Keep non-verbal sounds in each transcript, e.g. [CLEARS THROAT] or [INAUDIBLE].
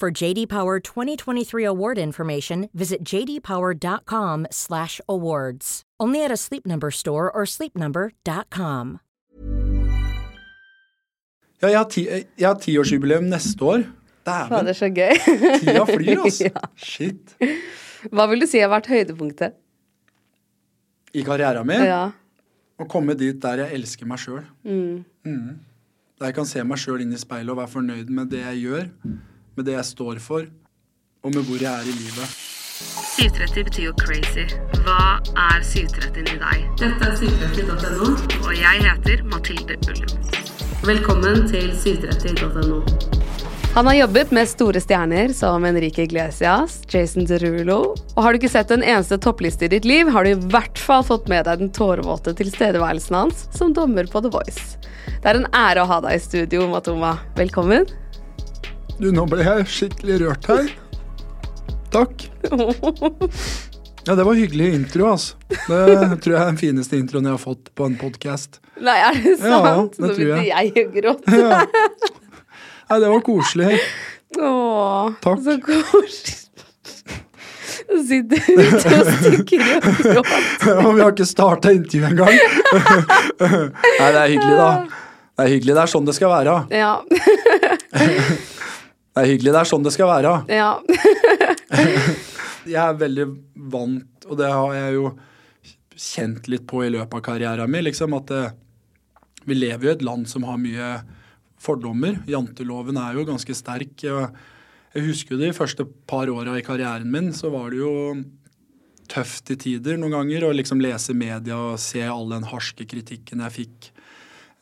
For JD Power 2023 award information, visit jdpower.com/awards. Only at a Sleep Number store or sleepnumber.com. Ja, jeg har, ti, jeg har tiårsjubileum neste år. Dæven. Det er så gøy. [LAUGHS] Tida flyr, altså. [LAUGHS] Ja. Shit. Hva vil du si har vært høydepunktet? I karrieren min. Ja. Å komme dit der jeg elsker meg sjøl. Mm. Der jeg kan se meg sjøl inn i speilet og være fornøyd med det jeg gjør, med det jeg står for, og med hvor jeg er i livet. 730 betyr jo crazy. Hva er 730 i deg? Dette er 730.no, og jeg heter Mathilde Ullum. Velkommen til 730.no. Han har jobbet med store stjerner som Enrique Iglesias, Jason Derulo. Og har du ikke sett en eneste toppliste i ditt liv, har du i hvert fall fått med deg den tårevåte tilstedeværelsen hans som dommer på The Voice. Det er en ære å ha deg i studio, Matoma. Velkommen. Du, nå ble jeg skikkelig rørt her. Takk. [LAUGHS] Ja, det var hyggelig intro, altså. Det tror jeg er den fineste introen jeg har fått på en podkast. Nei, er det sant? Ja, det Nå begynte jeg. å gråte. Ja. Nei, det var koselig. Åh, Takk. så koselig. Så [LAUGHS] sitter du ute og stikker og gråter. Vi har ikke starta intervjuet engang. [LAUGHS] Nei, det er hyggelig, da. Det er hyggelig. Det er sånn det skal være. Ja. Det er hyggelig. Det er sånn det skal være. ja. [LAUGHS] [LAUGHS] Jeg er veldig vant, og det har jeg jo kjent litt på i løpet av karrieren min, liksom at eh, vi lever i et land som har mye fordommer. Janteloven er jo ganske sterk. Jeg husker de første par åra i karrieren min, så var det jo tøft i tider noen ganger å liksom lese media og se all den harske kritikken jeg fikk.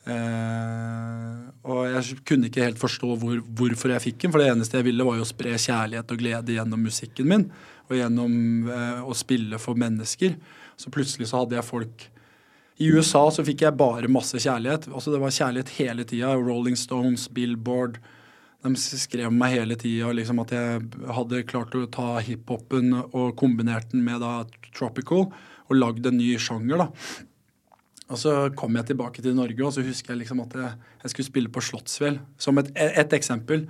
Eh, og jeg kunne ikke helt forstå hvor, hvorfor jeg fikk den, for det eneste jeg ville, var jo å spre kjærlighet og glede gjennom musikken min og gjennom eh, å spille for mennesker. Så plutselig så hadde jeg folk I USA så fikk jeg bare masse kjærlighet. Altså Det var kjærlighet hele tida. Rolling Stones, Billboard. De skrev om meg hele tida liksom at jeg hadde klart å ta hiphopen og kombinert den med da tropical og lagd en ny sjanger. da. Og så kom jeg tilbake til Norge, og så husker jeg liksom at jeg, jeg skulle spille på Slottsfjell. Som et, et eksempel.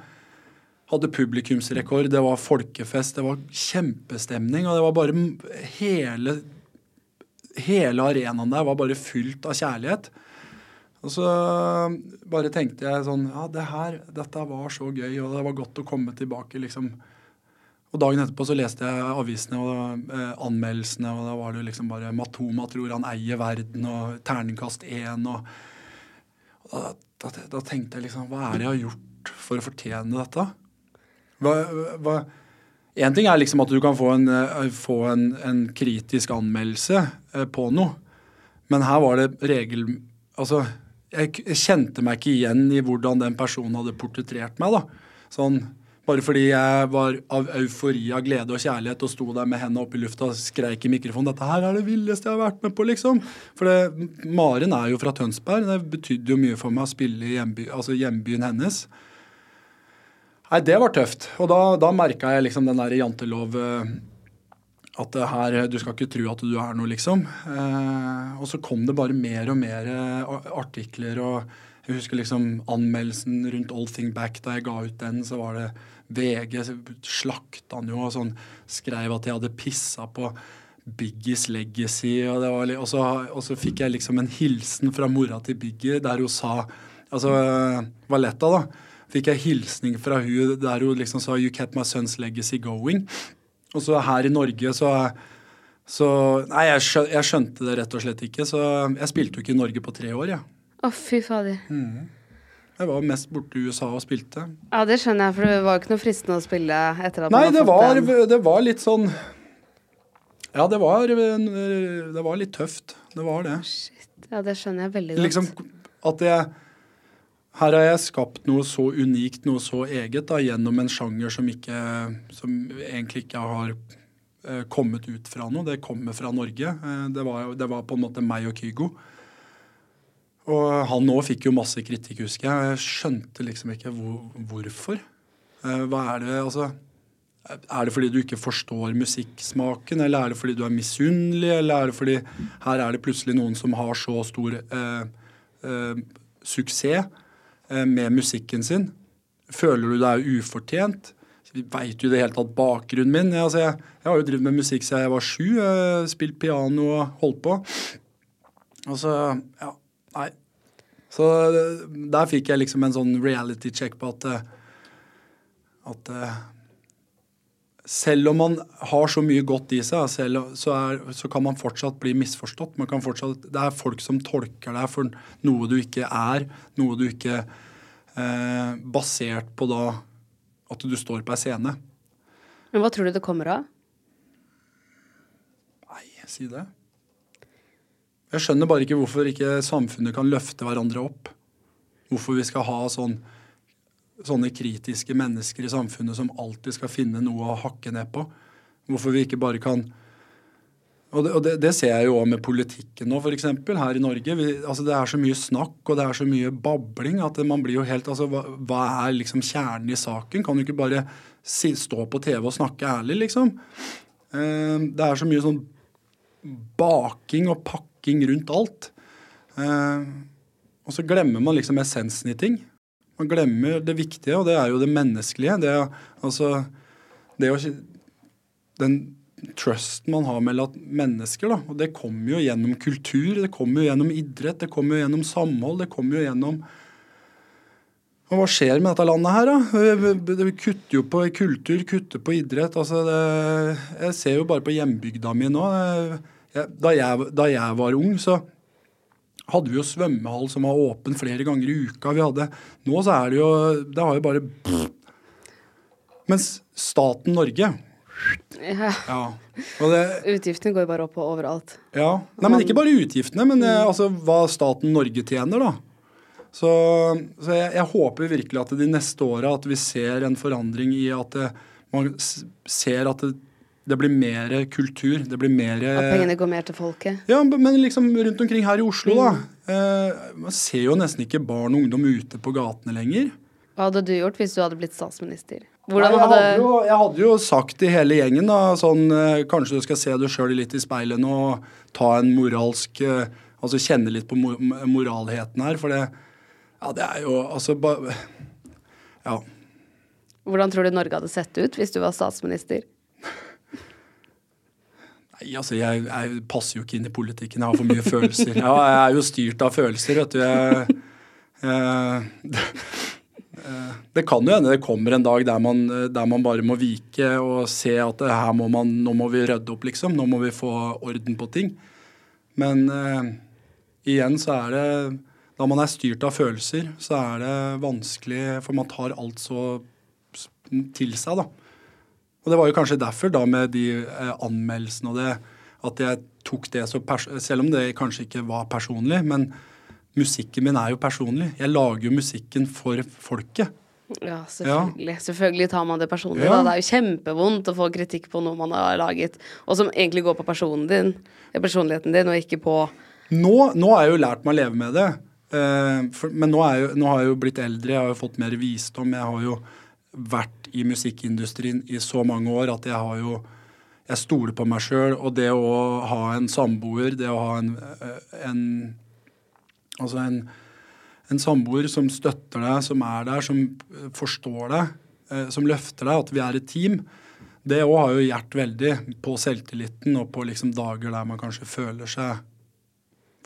Hadde publikumsrekord, det var folkefest, det var kjempestemning. Og det var bare hele Hele arenaen der var bare fylt av kjærlighet. Og så bare tenkte jeg sånn Ja, det her, dette var så gøy, og det var godt å komme tilbake, liksom. Og dagen etterpå så leste jeg avisene og eh, anmeldelsene, og da var det liksom bare Matoma tror han eier verden, og terningkast én, og, og da, da, da tenkte jeg liksom Hva er det jeg har gjort for å fortjene dette? Hva, hva en ting er liksom at du kan få en, eh, få en, en kritisk anmeldelse eh, på noe, men her var det regel... Altså, jeg kjente meg ikke igjen i hvordan den personen hadde portrettert meg, da. Sånn, bare fordi jeg var av eufori av glede og kjærlighet og sto der med hendene oppe i lufta og skreik i mikrofonen 'Dette her er det villeste jeg har vært med på', liksom. For det, Maren er jo fra Tønsberg. Det betydde jo mye for meg å spille i hjemby, altså hjembyen hennes. Nei, det var tøft. Og da, da merka jeg liksom den der jantelov eh, At det her, du skal ikke tro at du er noe, liksom. Eh, og så kom det bare mer og mer eh, artikler og jeg husker liksom anmeldelsen rundt Old Thing Back. Da jeg ga ut den, så var det VG slakta han jo og sånn skrev at jeg hadde pissa på Biggies legacy. Og, var, og, så, og, så, fikk jeg liksom en hilsen fra mora til Biggie der hun sa Altså Valetta, da fikk jeg hilsning fra hun der hun liksom sa 'You kept my son's legacy going'. Og så her i Norge så, så Nei, jeg, skjønte, det rett og slett ikke. Så jeg spilte jo ikke i Norge på tre år, jeg. Ja. Å, fy fader. Mm. Jeg var mest borte i USA og spilte. Ja, det skjønner jeg, for det var jo ikke noe fristende å spille etter at Nei, man det var, var, det var litt sånn Ja, det var, det var litt tøft. Det var det. Shit. Ja, det skjønner jeg veldig godt. Liksom at jeg her har jeg skapt noe så unikt, noe så eget, da, gjennom en sjanger som, ikke, som egentlig ikke har eh, kommet ut fra noe. Det kommer fra Norge. Eh, det, var, det, var, på en måte meg og Kygo. Og han òg fikk jo masse kritikk, husker jeg. Jeg skjønte liksom ikke hvor, hvorfor. Eh, hva er det Altså Er det fordi du ikke forstår musikksmaken, eller er det fordi du er misunnelig, eller er det fordi her er det plutselig noen som har så stor eh, eh, suksess? Eh, med musikken sin? Føler du deg ufortjent? Vi du jo det hele tatt bakgrunnen min. Jeg, altså jeg, jeg, har jo drevet med musikk siden jeg var sju. Spilt piano og holdt på. Altså, Ja. Så der fikk jeg liksom en sånn reality check på at at selv om man har så mye godt i seg, selv, så, er, så, kan man fortsatt bli misforstått. Man kan fortsatt, det er folk som tolker deg for noe du ikke er, noe du ikke eh, Basert på da at du står på ei scene. Men hva tror du det kommer av? Nei, si det. Jeg skjønner bare ikke hvorfor ikke samfunnet kan løfte hverandre opp. Hvorfor vi skal ha sånn sånne kritiske mennesker i samfunnet som alltid skal finne noe å hakke ned på. Hvorfor vi ikke bare kan Og det, og det, det ser jeg jo òg med politikken nå, f.eks. Her i Norge. Vi, altså det er så mye snakk og det er så mye babling at man blir jo helt altså Hva, hva er liksom kjernen i saken? Kan du ikke bare si, stå på TV og snakke ærlig, liksom? Eh, det er så mye sånn baking og pakking rundt alt. Eh, og så glemmer man liksom essensen i ting. Man glemmer det viktige, og det er jo det menneskelige. Det, altså, det å, den trusten man har mellom mennesker. Da, og Det kommer jo gjennom kultur, det kommer jo gjennom idrett, det kommer jo gjennom samhold. det kommer jo gjennom og Hva skjer med dette landet her, da? Vi kutter jo på kultur, kutter på idrett. altså det, Jeg ser jo bare på hjembygda mi nå. Da jeg, da jeg var ung, så hadde vi jo svømmehall som var åpen flere ganger i uka. Vi hadde, nå så er det jo Det har jo bare Mens staten Norge ja. ja. Det, utgiftene går bare opp og overalt. Ja. Nei, men ikke bare utgiftene, men mm. altså hva staten Norge tjener, da. Så, så jeg, jeg, håper virkelig at de neste åra at vi ser en forandring i at det, man ser at det det blir mer kultur. Det blir mer At pengene går mer til folket? Ja, men liksom rundt omkring her i Oslo, da. Eh, man ser jo nesten ikke barn og ungdom ute på gatene lenger. Hva hadde du gjort hvis du hadde blitt statsminister? Nei, jeg, hadde jo, jeg, hadde jo, sagt til hele gjengen da, sånn eh, Kanskje du skal se deg sjøl litt i speilet nå og ta en moralsk eh, Altså kjenne litt på mor moralheten her, for det Ja, det er jo altså bare Ja. Hvordan tror du Norge hadde sett ut hvis du var statsminister? Nei, altså jeg, jeg, passer jo ikke inn i politikken. Jeg har for mye følelser. Ja, jeg er jo styrt av følelser, vet du. Jeg, jeg, det kan jo hende det kommer en dag der man, der man, bare må vike og se at her må man, nå må vi rydde opp, liksom. Nå må vi få orden på ting. Men uh, igjen så er det Da man er styrt av følelser, så er det vanskelig, for man tar alt så til seg, da. Og det var jo kanskje derfor, da med de eh, anmeldelsene og det, at jeg tok det så Selv om det kanskje ikke var personlig, men musikken min er jo personlig. Jeg lager jo musikken for folket. Ja, selvfølgelig. Ja. Selvfølgelig tar man det personlig. Ja. Det er jo kjempevondt å få kritikk på noe man har laget, og som egentlig går på personen din, personligheten din, og ikke på Nå, nå har jeg jo lært meg å leve med det. Uh, for, men nå, jeg, nå, har jeg jo blitt eldre, jeg har jo fått mer visdom. Jeg har jo vært i musikkindustrien i så mange år at jeg har jo Jeg stoler på meg sjøl, og det å ha en samboer, det å ha en, eh, en Altså en, en samboer som støtter deg, som er der, som eh, forstår deg, eh, som løfter deg, at vi er et team, det òg har jo hjulpet veldig på selvtilliten og på liksom dager der man kanskje føler seg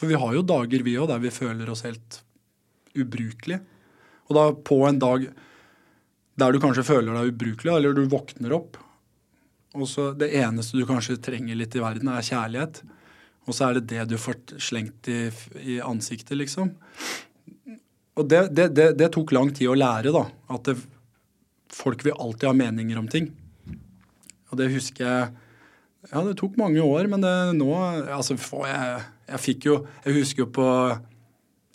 For vi har jo dager, vi òg, der vi føler oss helt ubrukelige. Og da på en dag der du kanskje føler deg ubrukelig, eller du våkner opp, og så det eneste du kanskje trenger litt i verden, er kjærlighet. Og så er det det du får slengt i, i ansiktet, liksom. Og det, det, det, det, tok lang tid å lære, da. At folk vil alltid ha meninger om ting. Og det husker jeg Ja, det tok mange år, men nå Altså, jeg, jeg fikk jo Jeg husker jo på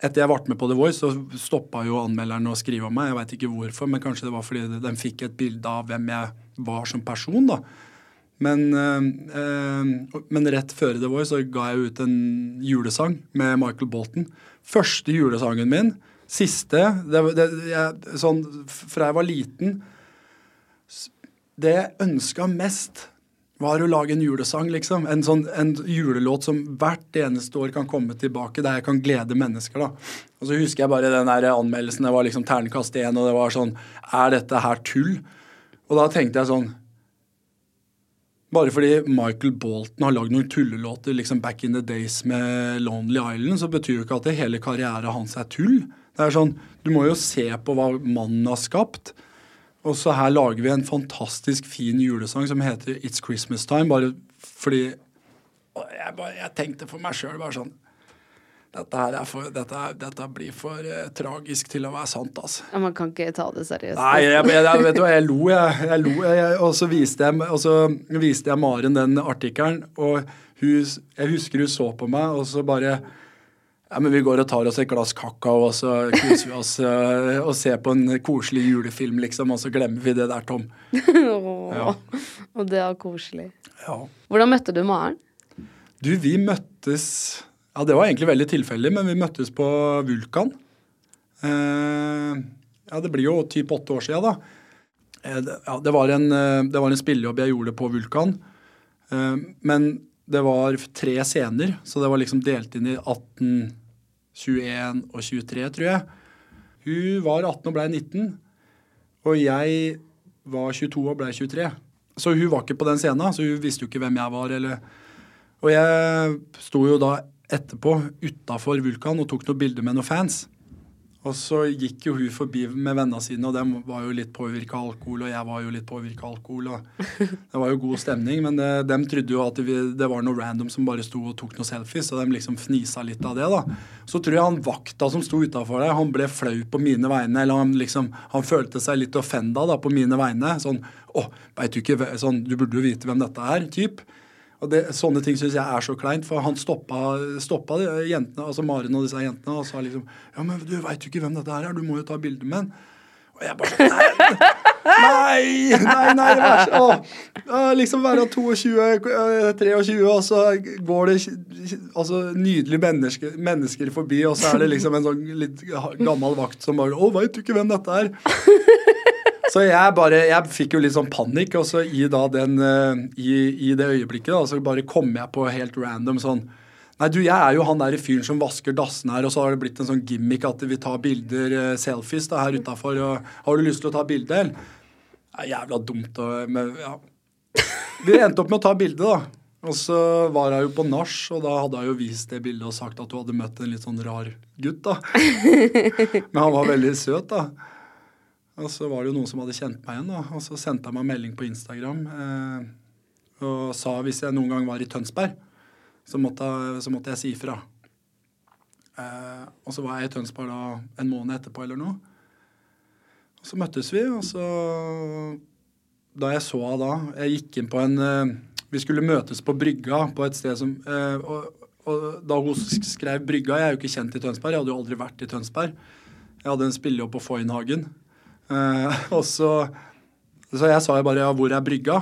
etter jeg ble med på The Voice, så stoppa jo anmelderen å skrive om meg. Jeg veit ikke hvorfor, men kanskje det var fordi de fikk et bilde av hvem jeg var som person. da. Men, øh, men rett før The Voice så ga jeg ut en julesang med Michael Bolton. Første julesangen min. Siste det, det, jeg, sånn, Fra jeg var liten Det jeg ønska mest, var å lage en julesang, liksom. En, sånn, en julelåt som hvert eneste år kan komme tilbake, der jeg kan glede mennesker. da. Og så husker jeg bare den der anmeldelsen. Det var liksom ternekast én, og det var sånn Er dette her tull? Og da tenkte jeg sånn Bare fordi Michael Bolton har lagd noen tullelåter liksom back in the days med Lonely Island, så betyr jo ikke at det hele karrieren hans er tull. Det er sånn, Du må jo se på hva mannen har skapt. Og så her lager vi en fantastisk fin julesang som heter It's Christmas Time, bare fordi jeg, bare, jeg tenkte for meg sjøl bare sånn dette, her er for, dette, dette blir for eh, tragisk til å være sant, altså. Ja, man kan ikke ta det seriøst. Nei, jeg, jeg, vet du hva, jeg lo, jeg. jeg, lo, og så viste jeg, og så viste jeg Maren den artikkelen, og hun, jeg husker hun så på meg, og så bare ja, men Vi går og tar oss et glass kakao og så koser vi oss uh, og ser på en koselig julefilm, liksom, og så glemmer vi det der, Tom. [LAUGHS] ja. Og det er koselig. Ja. Hvordan møtte du Maren? Du, vi møttes Ja, det var egentlig veldig tilfeldig, men vi møttes på Vulkan. Uh, ja, det blir jo typ åtte år siden, da. Uh, ja, det var en, det var en spillejobb jeg gjorde på Vulkan. men det var tre scener, så det var liksom delt inn i 18 21 og 23, tror jeg. Hun var 18 og ble 19. Og jeg var 22 og ble 23. Så hun var ikke på den scenen, så hun visste jo ikke hvem jeg var. Eller. Og jeg sto jo da etterpå utafor Vulkan og tok noen bilder med noen fans. Og så gikk jo hun forbi med vennene sine, og de var jo litt påvirka av alkohol, og jeg var jo litt påvirka av alkohol, og [LAUGHS] det var jo god stemning. Men det, de trodde jo at det var noe random som bare sto og tok noen selfies, og de liksom fnisa litt av det, da. Så tror jeg han vakta som sto utafor der, han ble flau på mine vegne, eller han liksom Han følte seg litt offenda da på mine vegne. Sånn Å, veit du ikke Sånn, du burde jo vite hvem dette er, typ. Og det, Sånne ting syns jeg er så kleint, for han stoppa, stoppa jentene, altså Maren og disse jentene og sa liksom Ja, men du veit jo ikke hvem dette er, du må jo ta bilde med den. Og jeg bare Nei! Nei! Nei, nei, vær så å, Liksom være 22, 23, og så går det altså, nydelige mennesker, mennesker, forbi, og så er det liksom en sånn litt gammel vakt som bare Å, veit du ikke hvem dette er? Så jeg bare, jeg fikk jo litt sånn panikk, og så i, da den, uh, i, i, det øyeblikket da, så bare kom jeg på helt random sånn Nei, du, jeg er jo han der fyren som vasker dassene her, og så har det blitt en sånn gimmick at vi tar bilder, uh, selfies, da, her utafor. Har du lyst til å ta bilde, eller? Det er jævla dumt å Men ja. Vi endte opp med å ta bilde, da. Og så var jeg jo på nach, og da hadde jeg jo vist det bildet og sagt at du hadde møtt en litt sånn rar gutt, da. [LAUGHS] Men han var veldig søt, da. Og så var det jo noen som hadde kjent meg igjen, da. Og så sendte han meg melding på Instagram eh, og sa hvis jeg noen gang var i Tønsberg, så måtte, så måtte jeg si ifra. Eh, og så var jeg i Tønsberg da en måned etterpå eller noe. Og så møttes vi, og så Da jeg så henne da Jeg gikk inn på en eh, Vi skulle møtes på brygga på et sted som eh, og, og da hun skrev Brygga Jeg er jo ikke kjent i Tønsberg, jeg hadde jo aldri vært i Tønsberg. Jeg hadde en spillejobb på Foynhagen. Uh, og så, så jeg sa jo bare ja, 'hvor er brygga?'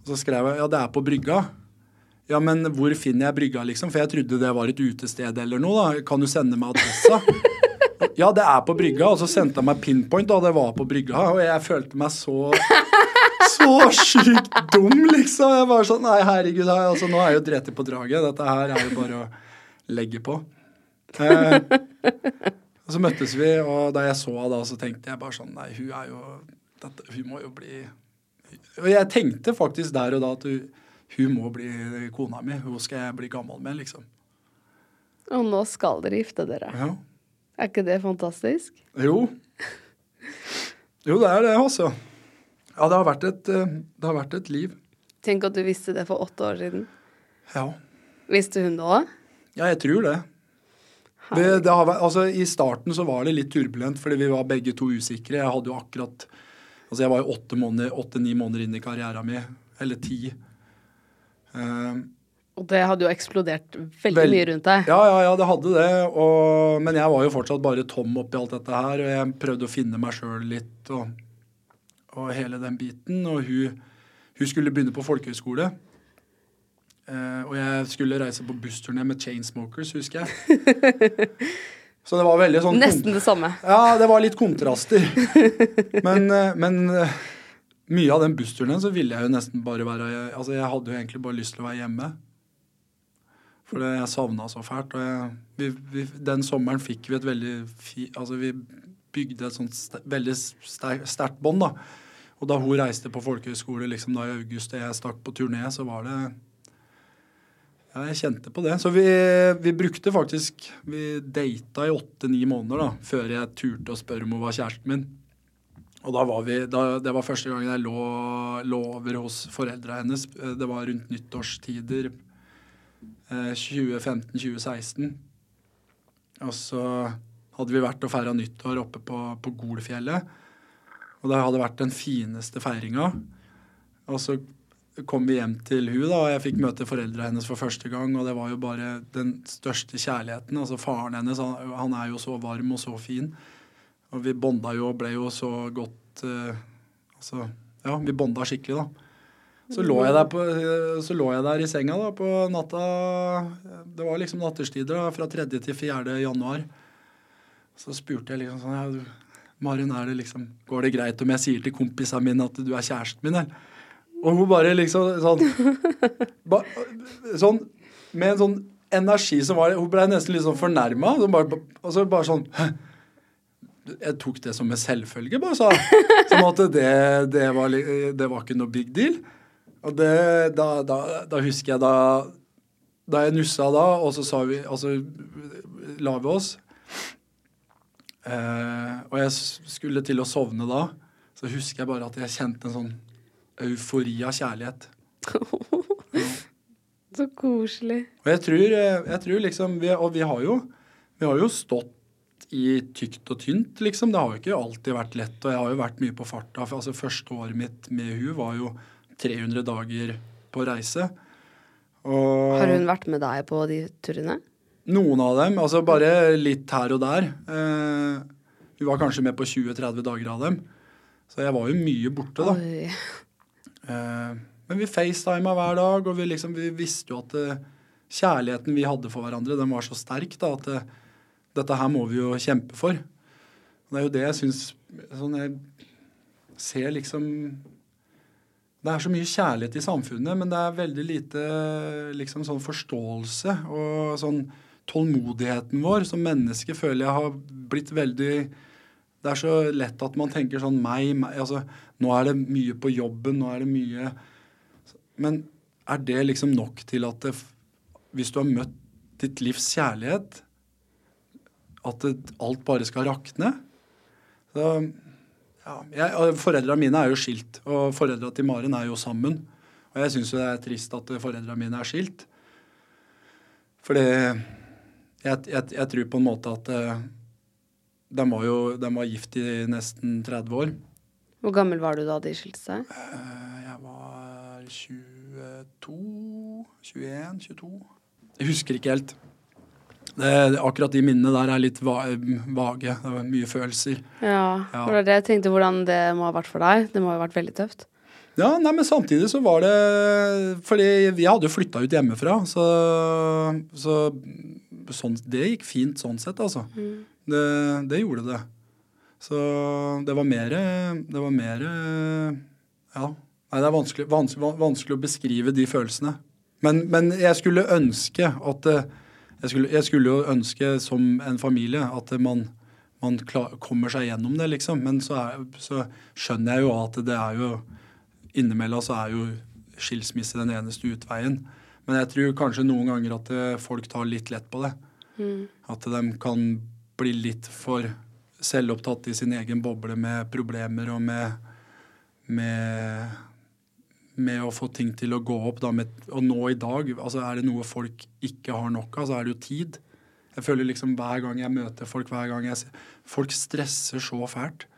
Og så skrev jeg ja, det er på brygga. Ja, men hvor finner jeg brygga, liksom? For jeg trodde det var et utested eller noe. da. Kan du sende meg adressa? Ja, det er på brygga. Og så sendte han meg pinpoint, da det var på brygga. Og jeg følte meg så så sjukt dum, liksom. Jeg var sånn Nei, herregud, her, altså, nå er jeg jo dreti på draget. Dette her er jo bare å legge på. Eh, og så møttes vi, og da jeg så henne da, så tenkte jeg bare sånn Nei, hun er jo dette, Hun må jo bli Og jeg tenkte faktisk der og da at hun, hun må bli kona mi. Hun skal jeg bli gammel med, liksom. Og nå skal dere gifte dere. Ja. Er ikke det fantastisk? Jo. Jo, det er det, altså. Ja, det har vært et, eh, det har vært et liv. Tenk at du visste det for åtte år siden. Ja. Visste hun det òg? Ja, jeg tror det. Det, det har, altså, I starten så var det litt turbulent, fordi vi var begge to usikre. Jeg hadde jo akkurat Altså, jeg var jo åtte-ni måneder, åtte, måneder inn i karrieren min. Eller ti. Um, Og det hadde jo eksplodert veldig Vel- mye rundt deg. Ja, ja, ja, det hadde det. Og, men jeg var jo fortsatt bare tom oppi alt dette her, og jeg prøvde å finne meg sjøl litt og, og hele den biten. Og hun, hun skulle begynne på folkehøyskole. Eh, og jeg skulle reise på bussturné med Chainsmokers, husker jeg. [LAUGHS] Så det var veldig sånn Nesten det samme. Ja, det var litt kontraster. Men, uh, men uh, mye av den bussturneen så ville jeg jo nesten bare være Altså, jeg hadde jo egentlig bare lyst til å være hjemme. For det- jeg savna så fælt. Og jeg, vi, vi, den sommeren fikk vi et veldig fi, Altså, vi bygde et sånt st veldig sterkt bånd, da. Og da hun reiste på folkehøyskole liksom da i august og jeg stakk på turné, så var det ja, jeg kjente på det. Så vi, vi brukte faktisk Vi data i åtte-ni måneder da, før jeg turte å spørre om hun var kjæresten min. Og da var vi, da, Det var første gangen jeg lå, lå over hos foreldra hennes. Eh, Det var rundt nyttårstider. Eh, 2015-2016. Og så hadde vi vært og feira nyttår oppe på, på Golfjellet. Og det hadde vært den fineste feiringa. Og så kom vi hjem til hun da, og jeg fikk møte foreldra hennes for første gang, og det var jo bare den største kjærligheten. Altså Faren hennes han, han er jo så varm og så fin. Og vi bonda jo og ble jo så godt uh, Altså, ja, vi bonda skikkelig, da. Så lå, jeg der på, eh, så lå jeg der i senga da, på natta Det var liksom natterstider da, fra 3. til 4. januar. Så spurte jeg liksom sånn ja, du, Maren, er det liksom, går det greit om jeg sier til kompisene mine at du er kjæresten min, eller? Og hun bare liksom sånn, ba, sånn Med en sånn energi som var Hun ble nesten litt sånn fornærma. Og så bare sånn Jeg tok det som en selvfølge, bare sa Som at det, det, var, det var ikke noe big deal. Og det, da, da, da husker jeg da Da jeg nussa da, og så sa vi Og så la vi oss. Eh, og jeg skulle til å sovne da, så husker jeg bare at jeg kjente en sånn eufori av kjærlighet. [LAUGHS] Så koselig. Og jeg tror, eh, jeg tror liksom vi, Og vi har jo Vi har jo stått i tykt og tynt, liksom. Det har jo ikke alltid vært lett. Og jeg har jo vært mye på farta. Altså, første året mitt med hun var jo 300 dager på reise. Og Har hun vært med deg på de turene? Noen av dem. Altså bare litt her og der. Eh, hun var kanskje med på 20-30 dager av dem. Så jeg var jo mye borte, da. Oi. Eh, men vi facetima hver dag, og vi, liksom, vi visste jo at eh, kjærligheten vi hadde for hverandre, den var så sterk da, at eh, dette her må vi jo kjempe for. Og det er jo det jeg syns sånn Jeg ser liksom Det er så mye kjærlighet i samfunnet, men det er veldig lite liksom sånn forståelse og sånn tålmodigheten vår som menneske føler jeg har blitt veldig det er så lett at man tenker sånn meg, meg altså, Nå er det mye på jobben, nå er det mye Men er det liksom nok til at det, hvis du har møtt ditt livs kjærlighet, at det, alt bare skal rakne? Så, ja, jeg, Foreldra mine er jo skilt, og foreldra til Maren er jo sammen. Og jeg syns jo det er trist at foreldra mine er skilt. Fordi jeg, jeg, jeg tror på en måte at eh, de var jo de var gift i nesten 30 år. Hvor gammel var du da de skilte seg? Eh, Jeg var 22 21? 22? Jeg husker ikke helt. Det, akkurat de minnene der er litt va vage. Det var mye følelser. Ja, Ja. det var det jeg tenkte hvordan det må ha vært for deg. Det må ha vært veldig tøft. Ja, nei, men samtidig så var det Fordi vi hadde jo flytta ut hjemmefra, så, så sånn, det gikk fint sånn sett, altså. Det, det gjorde det. Så det var mer Det var mer Ja. Nei, det er vanskelig, vanskelig, vanskelig å beskrive de følelsene. Men, men jeg skulle ønske at jeg skulle, jeg skulle, jo ønske som en familie at man, man klar, kommer seg gjennom det, liksom. Men så, er, så, skjønner jeg jo at det er jo Innimellom så er jo skilsmisse den eneste utveien. Men jeg tror kanskje noen ganger at folk tar litt lett på det. Mm. At de kan bli litt for selvopptatt i sin egen boble med problemer og med, med, med å få ting til å gå opp. Da, med, og nå i dag, altså er det noe folk ikke har nok av, så er det jo tid. Jeg føler liksom hver gang jeg møter folk, hver gang jeg Folk stresser så fælt.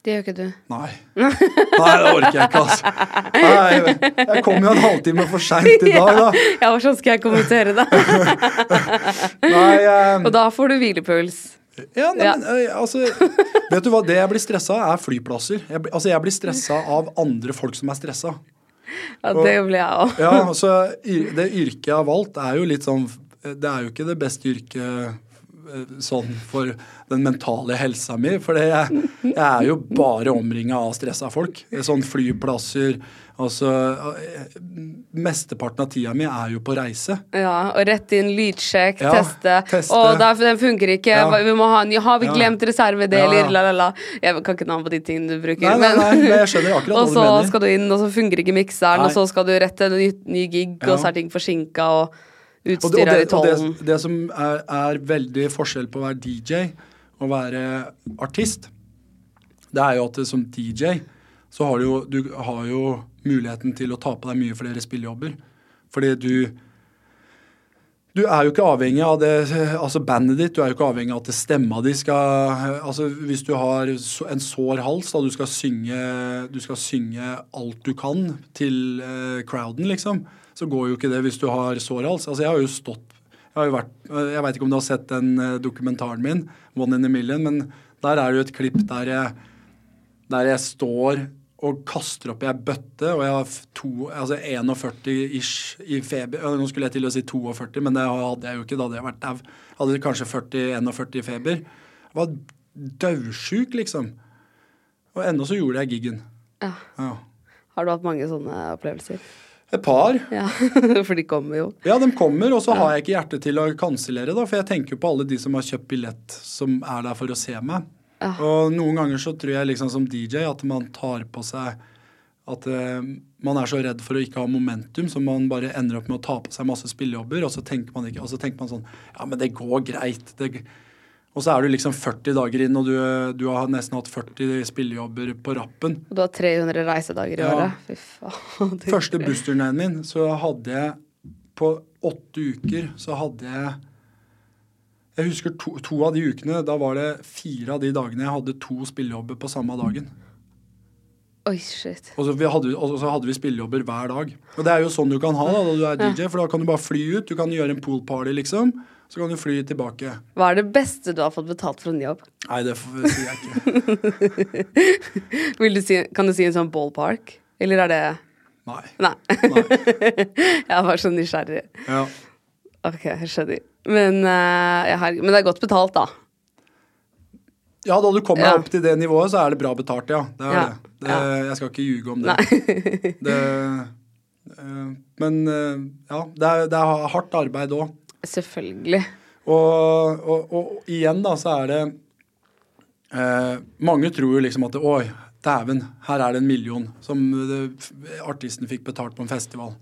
Det gjør ikke du. Nei. Nei, det orker jeg ikke, altså. Nei, jeg kom jo en halvtime for seint i dag, da. [LAUGHS] Ja, hvordan skal jeg kommentere det? [LAUGHS] Nei, um... Og da får du hvilepuls. Ja, nei, ja. men altså Vet du hva, det jeg blir stressa av, er flyplasser. Jeg, altså, jeg blir stressa av andre folk som er stressa. Ja, det blir jeg òg. Ja, altså, det yrket jeg har valgt, er jo litt sånn Det er jo ikke det beste yrket eh, sånn for den mentale helsa mi. For jeg, jeg, er jo bare omringa av stressa folk. Sånn flyplasser, Altså, Mesteparten av tida mi er jo på reise. Ja, og rett inn, lydsjekk, ja, teste. teste. Å, den funker ikke. Ja. Vi må ha en Har vi glemt reservedeler? Ja, la, la, la. Jeg kan ikke navn på de tingene du bruker. Nei, nei, nei, men jeg skjønner akkurat hva [LAUGHS] du mener. Og så skal du inn, og så fungerer ikke mikseren, og så skal du rett til en ny, ny gig, og så er ting forsinka, og utstyret er i tollen. Det, det, som er, er veldig forskjell på å være DJ og være artist, det er jo at som DJ så har du jo, du har jo muligheten til å ta på deg mye flere spillejobber. Fordi du du er jo ikke avhengig av det, altså bandet ditt, du er jo ikke avhengig av at stemma di skal altså Hvis du har en sår hals, da du skal synge, du skal synge alt du kan til uh, crowden, liksom, så går jo ikke det hvis du har sår hals. Altså, jeg har jo stått Jeg har Jeg veit ikke om du har sett den uh, dokumentaren min, One in a Million, men der er det jo et klipp der jeg, der jeg står og kaster opp i ei bøtte, og jeg har to, altså 41-ish i feber. Nå skulle jeg til å si 42, men det hadde jeg jo ikke. Da hadde jeg vært dau. Hadde kanskje 40-41 i feber. Jeg var daudsjuk, liksom. Og ennå så gjorde jeg giggen. Ja. ja. Har du hatt mange sånne opplevelser? Et par. Ja, [LAUGHS] For de kommer jo. Ja, de kommer, og så har jeg ikke hjerte til å kansellere, da. For jeg tenker jo på alle de som har kjøpt billett, som er der for å se meg. Ja. Og noen ganger så tror jeg liksom som DJ at man tar på seg at uh, man er så redd for å ikke ha momentum, så man bare ender opp med å ta på seg masse spillejobber, og så tenker man, ikke, og så tenker man sånn Ja, men det går greit. Det, og så er du liksom 40 dager inn, og du, du har nesten hatt 40 spillejobber på rappen. Og du har 300 reisedager i ja. året? Fy faen. Første bussturneen min, så hadde jeg På åtte uker så hadde jeg jeg husker to, to, av de ukene. Da var det fire av de dagene jeg hadde to spillejobber på samme dagen. Oi, shit. Og så, hadde, og så hadde vi spillejobber hver dag. Og det er jo sånn du kan ha da, da du er DJ, for da kan du bare fly ut. Du kan gjøre en poolparty, liksom. Så kan du fly tilbake. Hva er det beste du har fått betalt for en jobb? Nei, det sier jeg ikke. [LAUGHS] du si, kan du si en sånn ballpark? Eller er det Nei. Nei. Nei. [LAUGHS] jeg var så nysgjerrig. Ja. Ok, jeg skjønner. Men, uh, har, men, det er godt betalt, da. Ja, da du kommer ja. opp til det nivået, så er det bra betalt, ja. Det er ja. det. det ja. Jeg skal ikke ljuge om det. [LAUGHS] det uh, men uh, ja, det er, det er, hardt arbeid òg. Selvfølgelig. Og, og, og, igjen, da, så er det Mange tror jo liksom at Oi, dæven, her er det en million som artisten fikk betalt på en festival.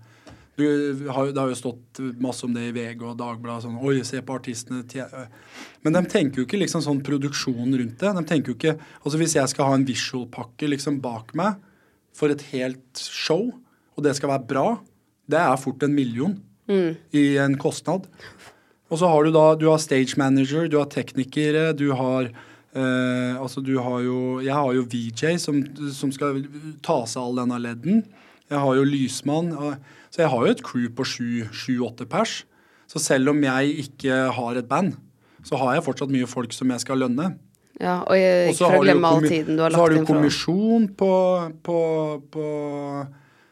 Du, det har jo stått masse om det i VG og Dagbladet. Sånn, Oi, se på artistene. Men de tenker jo ikke liksom sånn produksjon rundt det. De tenker jo ikke, altså Hvis jeg skal ha en visual-pakke liksom bak meg for et helt show, og det skal være bra, det er fort en million mm. i en kostnad. Og så har du da du har stage manager, du har teknikere, du har eh, altså du har jo Jeg har jo VJ som, som skal ta seg all denne ledden. Jeg har jo lysmann. og så jeg har jo et crew på sju-åtte pers. Så selv om jeg ikke har et band, så har jeg fortsatt mye folk som jeg skal lønne. Ja, Og ikke for å glemme all tiden du har lagt inn. Så har du kommisjon på, på, på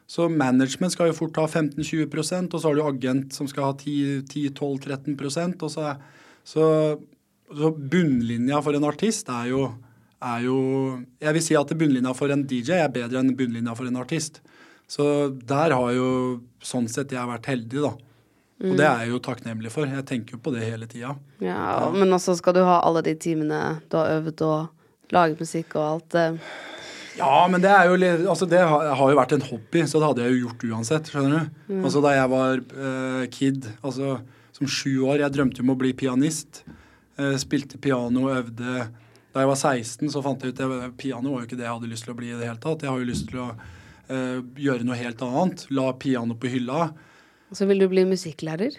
så management skal jo fort ha 15-20% og så har du agent som skal ha 10-12-13 og så, så så bunnlinja for en artist er jo, er jo Jeg vil si at bunnlinja for en DJ er bedre enn bunnlinja for en artist. Så der har jo sånn sett jeg vært heldig, da. Og det er jeg jo takknemlig for. Jeg tenker jo på det hele tida. Ja, Men også skal du ha alle de timene du har øvd og laget musikk og alt det. Ja, men det er jo Altså, det har, har jo vært en hobby, så det hadde jeg jo gjort uansett, skjønner du. Altså da jeg var uh, kid, altså som sju år, jeg drømte om å bli pianist. Uh, spilte piano, øvde Da jeg var 16, så fant jeg ut at piano var jo ikke det jeg hadde lyst til å bli i det hele tatt. Jeg har jo lyst til å eh, gjøre noe helt annet. La piano på hylla. Og så vil du bli musikklærer?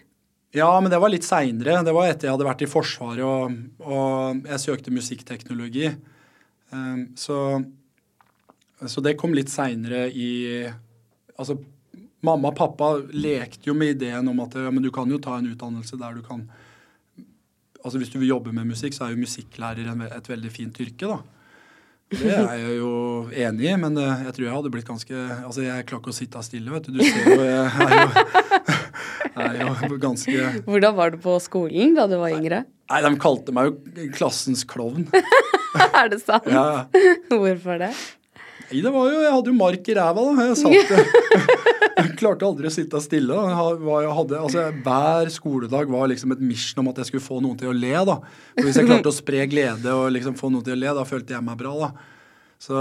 Ja, men det var litt seinere. Det var etter jeg hadde vært i Forsvaret og, og jeg søkte musikkteknologi. Um, så, så det kom litt seinere i Altså, mamma og pappa lekte jo med ideen om at ja, men du kan jo ta en utdannelse der du kan Altså hvis du vil jobbe med musikk, så er jo musikklærer et veldig fint yrke, da. Det er jeg jo enig i, men eh, jeg tror jeg hadde blitt ganske Altså, jeg klarer ikke å sitte stille, vet du. Du ser jo Jeg er jo, [LAUGHS] er jo ganske Hvordan var du på skolen da du var yngre? Nei, de kalte meg jo klassens klovn. [LAUGHS] er det sant? Ja. [LAUGHS] Hvorfor det? Nei, det var jo Jeg hadde jo mark i ræva, da. Jeg satt [LAUGHS] Jeg klarte aldri å sitte stille. Jeg hadde, altså, hver skoledag var liksom et mission om at jeg skulle få noen til å le. da. Og Hvis jeg [LAUGHS] klarte å spre glede og liksom få noen til å le, da følte jeg meg bra. da. Så,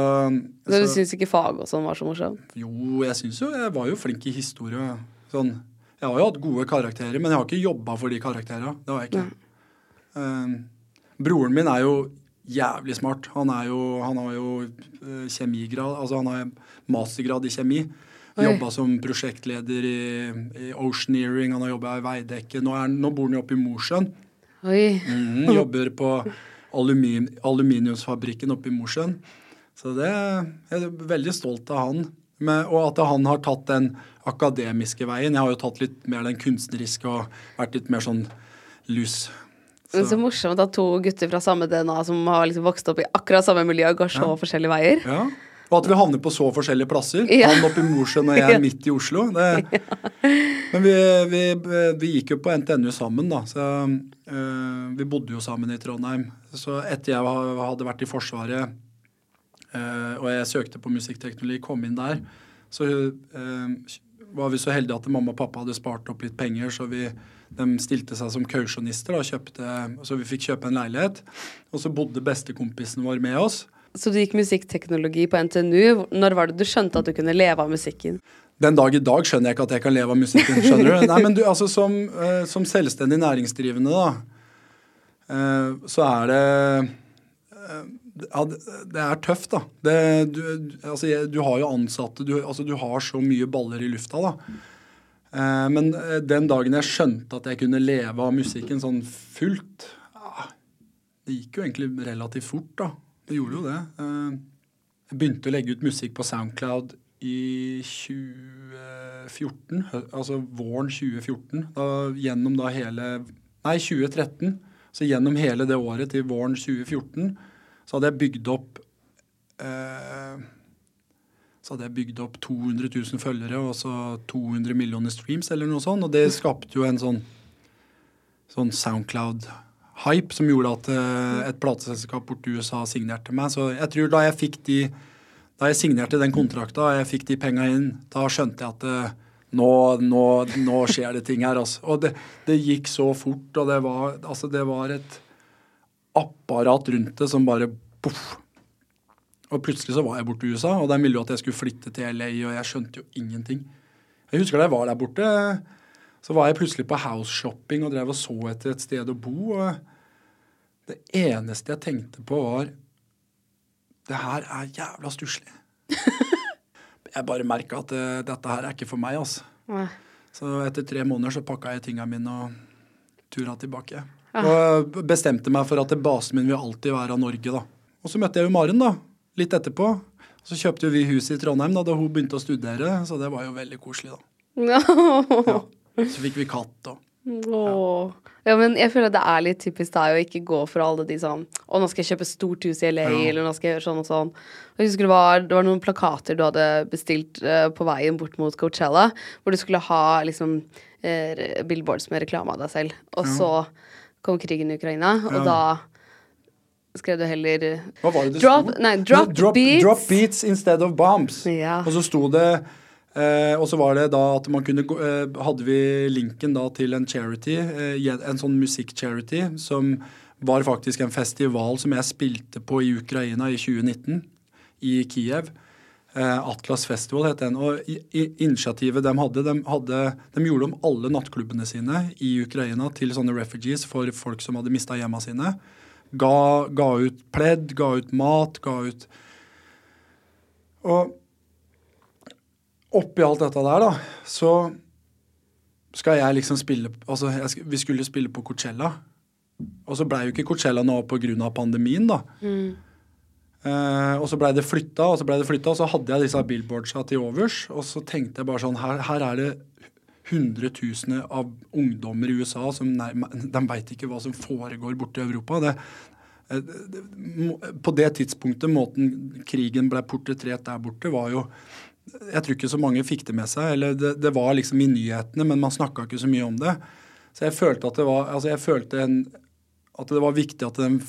Så du så syns ikke fag og sånn var så morsomt? Jo, jeg syns jo jeg var jo flink i historie. Sånn. Jeg har jo hatt gode karakterer, men jeg har ikke jobba for de karakterene. Det har jeg ikke. Um, broren min er jo jævlig smart. Han, er jo, han har jo eh, kjemigrad, altså han har mastergrad i kjemi. Jobba som prosjektleder i, i Oceaneering, han har jobba i Veidekke. Nå, er, nå bor han jo oppe i Mosjøen. Mhm, jobber på aluminium, aluminiumsfabrikken oppe i Mosjøen. Så det jeg er veldig stolt av han. Men, og at han har tatt den akademiske veien. Jeg har jo tatt litt mer den kunstneriske og vært litt mer sånn lus. Men så morsomt at to gutter fra samme DNA som har liksom vokst opp i akkurat samme miljø, går så forskjellige veier. Ja. Og at vi havner på så forskjellige plasser. Ja. Han oppe i Mosjøen og jeg [LAUGHS] Ja. midt i Oslo. Det. Men vi, vi, vi gikk jo på NTNU sammen, da. Så øh, vi bodde jo sammen i Trondheim. Så etter jeg hadde vært i Forsvaret øh, og jeg søkte på musikkteknologi, kom inn der, så øh, var vi så heldige at mamma og pappa hadde spart opp litt penger, så vi, de stilte seg som kausjonister. Så vi fikk kjøpe en leilighet. Og så bodde bestekompisen vår med oss. Så du gikk musikkteknologi på NTNU. Når var det du skjønte at du kunne leve av musikken? Den dag i dag skjønner jeg ikke at jeg kan leve av musikken. skjønner du? Nei, men du, altså Som, uh, som selvstendig næringsdrivende, da, uh, så er det uh, ja, det, er tøft, da. Det, du, altså, du har jo ansatte, du, altså, du har så mye baller i lufta, da. Eh, men eh, den dagen jeg skjønte at jeg kunne leve av musikken sånn fullt ja, Det gikk jo egentlig relativt fort, da. Det gjorde jo det. Eh, jeg begynte å legge ut musikk på Soundcloud i 2014, altså våren 2014. Da, gjennom da hele Nei, 2013. Så gjennom hele det året til våren 2014 så hadde jeg bygd opp eh, Så hadde jeg bygd opp 200 000 følgere og så 200 millioner streams eller noe sånt. Og det skapte jo en sånn, sånn Soundcloud-hype som gjorde at eh, et plateselskap borti USA signerte meg. Så jeg tror da jeg fikk de da jeg signerte den kontrakta og jeg fikk de penga inn, da skjønte jeg at eh, nå, nå, nå skjer det ting her. Altså. Og det, det gikk så fort, og det var, altså, det var et apparat rundt det som bare poff. Og plutselig så var jeg borte i USA, og de ville jo at jeg skulle flytte til LA, og jeg skjønte jo ingenting. Jeg husker da jeg var der borte, så var jeg plutselig på house-shopping og drev og så etter et sted å bo. og Det eneste jeg tenkte på, var det her er jævla stusslig. [LAUGHS] jeg bare merka at eh, dette her er ikke for meg, altså. Nei. Så etter tre måneder så pakka jeg tinga mine og tura tilbake. Og bestemte meg for at basen min vil alltid være av Norge, da. Og så møtte jeg jo Maren, da. Litt etterpå. Så kjøpte jo vi hus i Trondheim da, da hun begynte å studere, så det var jo veldig koselig, da. Ja. Så fikk vi katt og Åh. Ja, men jeg føler det er litt typisk deg å ikke gå for alle de sånn Å, nå skal jeg kjøpe stort hus i LA, Ja. eller nå skal jeg gjøre sånn og sånn. Jeg husker det var, det var noen plakater du hadde bestilt uh, på veien bort mot Coachella, hvor du skulle ha liksom uh, billboards med reklame av deg selv. Og så kom krigen i Ukraina, og Ja. da skrev du heller Hva var det Drop, nei, drop, drop, beats. drop beats instead of bombs. Ja. Og så sto det eh, Og så var det da at man kunne eh, Hadde vi linken da til en charity, eh, en sånn musikk-charity, som var faktisk en festival som jeg spilte på i Ukraina i 2019, i Kiev. Eh, Atlas Festival het den. Og i, i, initiativet de hadde, de hadde De gjorde om alle nattklubbene sine i Ukraina til sånne refugees for folk som hadde mista hjemma sine. Ga, ga ut pledd, ga ut mat, ga ut Og oppi alt dette der, da, så skal jeg liksom spille Altså, jeg, vi skulle spille på Coachella. Og så blei jo ikke Coachella nå pga. pandemien, da. Eh, og så blei det flytta, og så blei det flytta, og så hadde jeg disse billboardsa til overs. Og så tenkte jeg bare sånn Her, her er det hundretusener av ungdommer i USA som nærme, De veit ikke hva som foregår borte i Europa. Det, eh, det, på det tidspunktet, måten krigen ble portrettert der borte, var jo Jeg tror ikke så mange fikk det med seg. eller Det, det var liksom i nyhetene, men man snakka ikke så mye om det. Så jeg følte at det var, altså jeg følte en, at det var viktig at de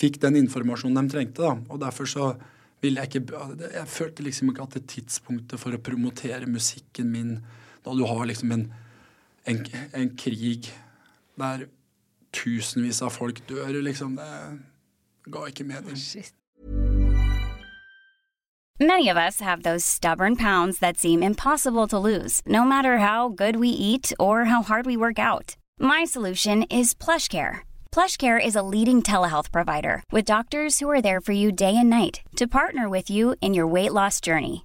fikk den informasjonen de trengte. da, og Derfor så ville jeg ikke Jeg følte liksom ikke at det tidspunktet for å promotere musikken min da du har liksom en, en, en krig der tusenvis av folk dør, liksom Det ga ikke mening. Oh, shit. Many of us have those stubborn pounds that seem impossible to lose, no matter how good we eat or how hard we work out. My solution is PlushCare. PlushCare is a leading telehealth provider with doctors who are there for you day and night to partner with you in your weight loss journey.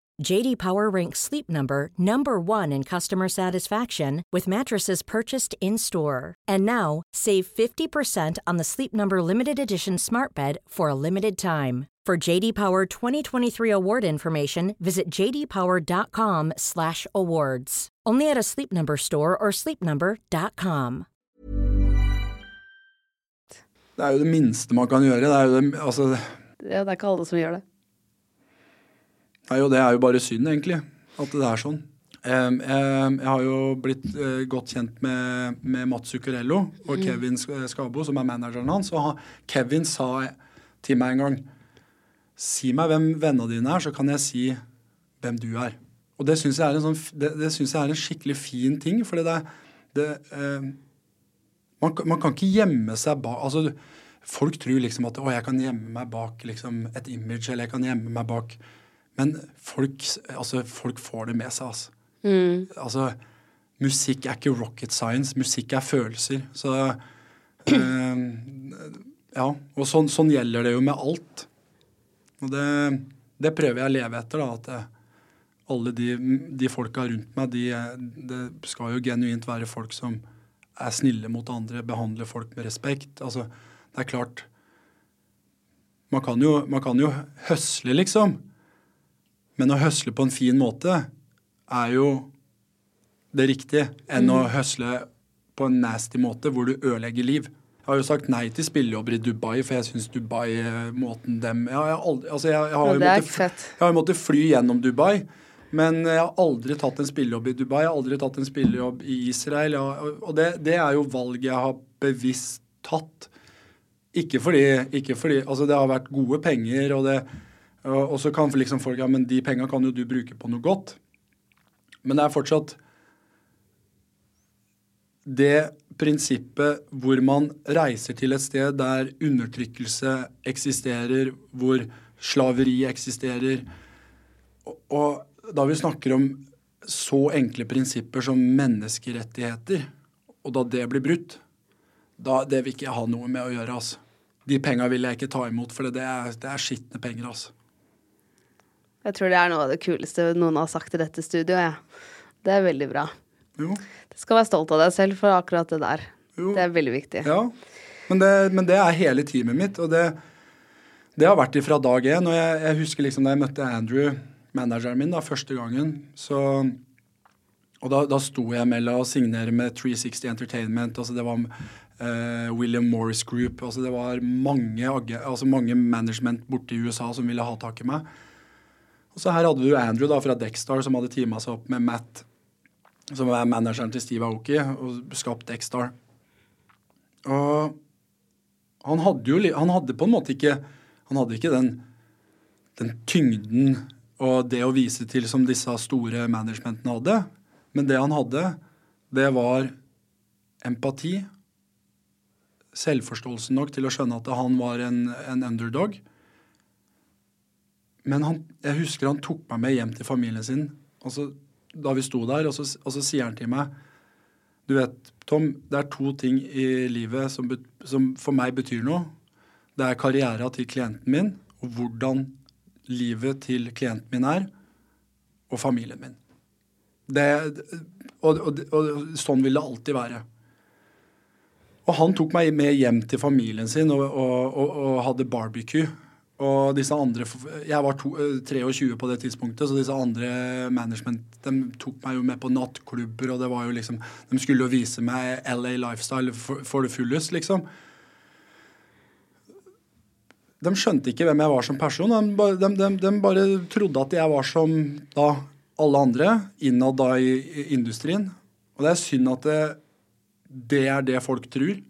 JD Power ranks Sleep Number number 1 in customer satisfaction with mattresses purchased in-store. And now, save 50% on the Sleep Number limited edition Smart Bed for a limited time. For JD Power 2023 award information, visit jdpower.com/awards. Only at a Sleep Number store or sleepnumber.com. Det er jo det minste man kan gjøre. Det er jo, det, altså, Ja, det er ikke alle som gjør det. Nei, det er jo bare synd, egentlig, at det er sånn. Jeg har jo blitt eh, godt kjent med, med Mats Zuccarello og Kevin Skabo, som er manageren hans. Og han, Kevin sa til meg en gang Si meg hvem vennene dine er, så kan jeg si hvem du er. Og det syns jeg, sånn det, det synes jeg er en skikkelig fin ting, for det er det, eh, man, man kan ikke gjemme seg bak altså, Folk tror liksom at å, jeg kan gjemme meg bak liksom, et image, eller jeg kan gjemme meg bak Men folk, altså, folk får det med seg, altså. Altså, musikk er ikke rocket science. Musikk er følelser. Så øh, Ja. Og sånn, sånn gjelder det jo med alt. Og det, det prøver jeg å leve etter, da. At alle de, de folka rundt meg, de, det skal jo genuint være folk som er snille mot andre, behandler folk med respekt. Altså, det er klart Man kan jo, man kan jo høsle, liksom. Men å høsle på en fin måte er jo det riktige enn å høsle på en nasty måte hvor du ødelegger liv. Jeg har jo sagt nei til spillejobber i Dubai, for jeg syns Dubai, eh, måten dem Jeg, aldri, altså jeg, jeg, har Ja, jo måttet, ikke fett. jeg har jo måttet fly gjennom Dubai. Men jeg har aldri tatt en spillejobb i Dubai, jeg har aldri tatt en spillejobb i Israel. Har, og det, det er jo valg jeg har bevisst tatt. Ikke fordi, ikke fordi Altså, det har vært gode penger, og det og, så kan liksom folk Ja, men de penga kan jo du bruke på noe godt. Men det er fortsatt det prinsippet hvor man reiser til et sted der undertrykkelse eksisterer, hvor slaveri eksisterer, og da vi snakker om så enkle prinsipper som menneskerettigheter, og da det blir brutt, da det vil ikke jeg ha noe med å gjøre. altså. De penga vil jeg ikke ta imot, for det er, det er skitne penger. altså. Jeg tror det er noe av det kuleste noen har sagt i dette studioet. Ja. Det er veldig bra. Jo, Du skal være stolt av deg selv for akkurat det der. Jo. Det er veldig viktig. ja. Men det, men det er hele teamet mitt, og det, det har vært ifra dag én. Og jeg, jeg husker liksom da jeg møtte Andrew, manageren min, da, første gangen, så Og da, da sto jeg mellom å signere med 360 Entertainment, altså det var uh, William Morris Group, altså det var mange, altså mange management borte i USA som ville ha tak i meg. Og så her hadde du Andrew da fra Dexstar som hadde teama seg opp med Matt, som er manageren til Steve Aoki, og skapt Dexstar. Og han hadde jo Han hadde på en måte ikke Han hadde ikke den, den tyngden og det å vise til som disse store managementene hadde. Men det han hadde, det var empati. Selvforståelse nok til å skjønne at han var en, en underdog. Men han, jeg husker han tok meg med hjem til familien sin og så, da vi sto der, og så, og så sier han til meg Du vet, Tom, det er to ting i livet som, som for meg betyr noe. Det er karriera til klienten min, og hvordan livet til klienten min er, og familien min. Det, og, og, og sånn vil det alltid være. Og han tok meg med hjem til familien sin og, og, hadde barbecue. Og disse andre Jeg var to, eh, 23 på det tidspunktet, så disse andre management de tok meg jo med på nattklubber, og det var jo liksom De skulle jo vise meg LA lifestyle for det fullest, liksom. De skjønte ikke hvem jeg var som person. De, de, de, de bare trodde at jeg var som da alle andre innad da i, i industrien. Og det er synd at det, det er det folk tror.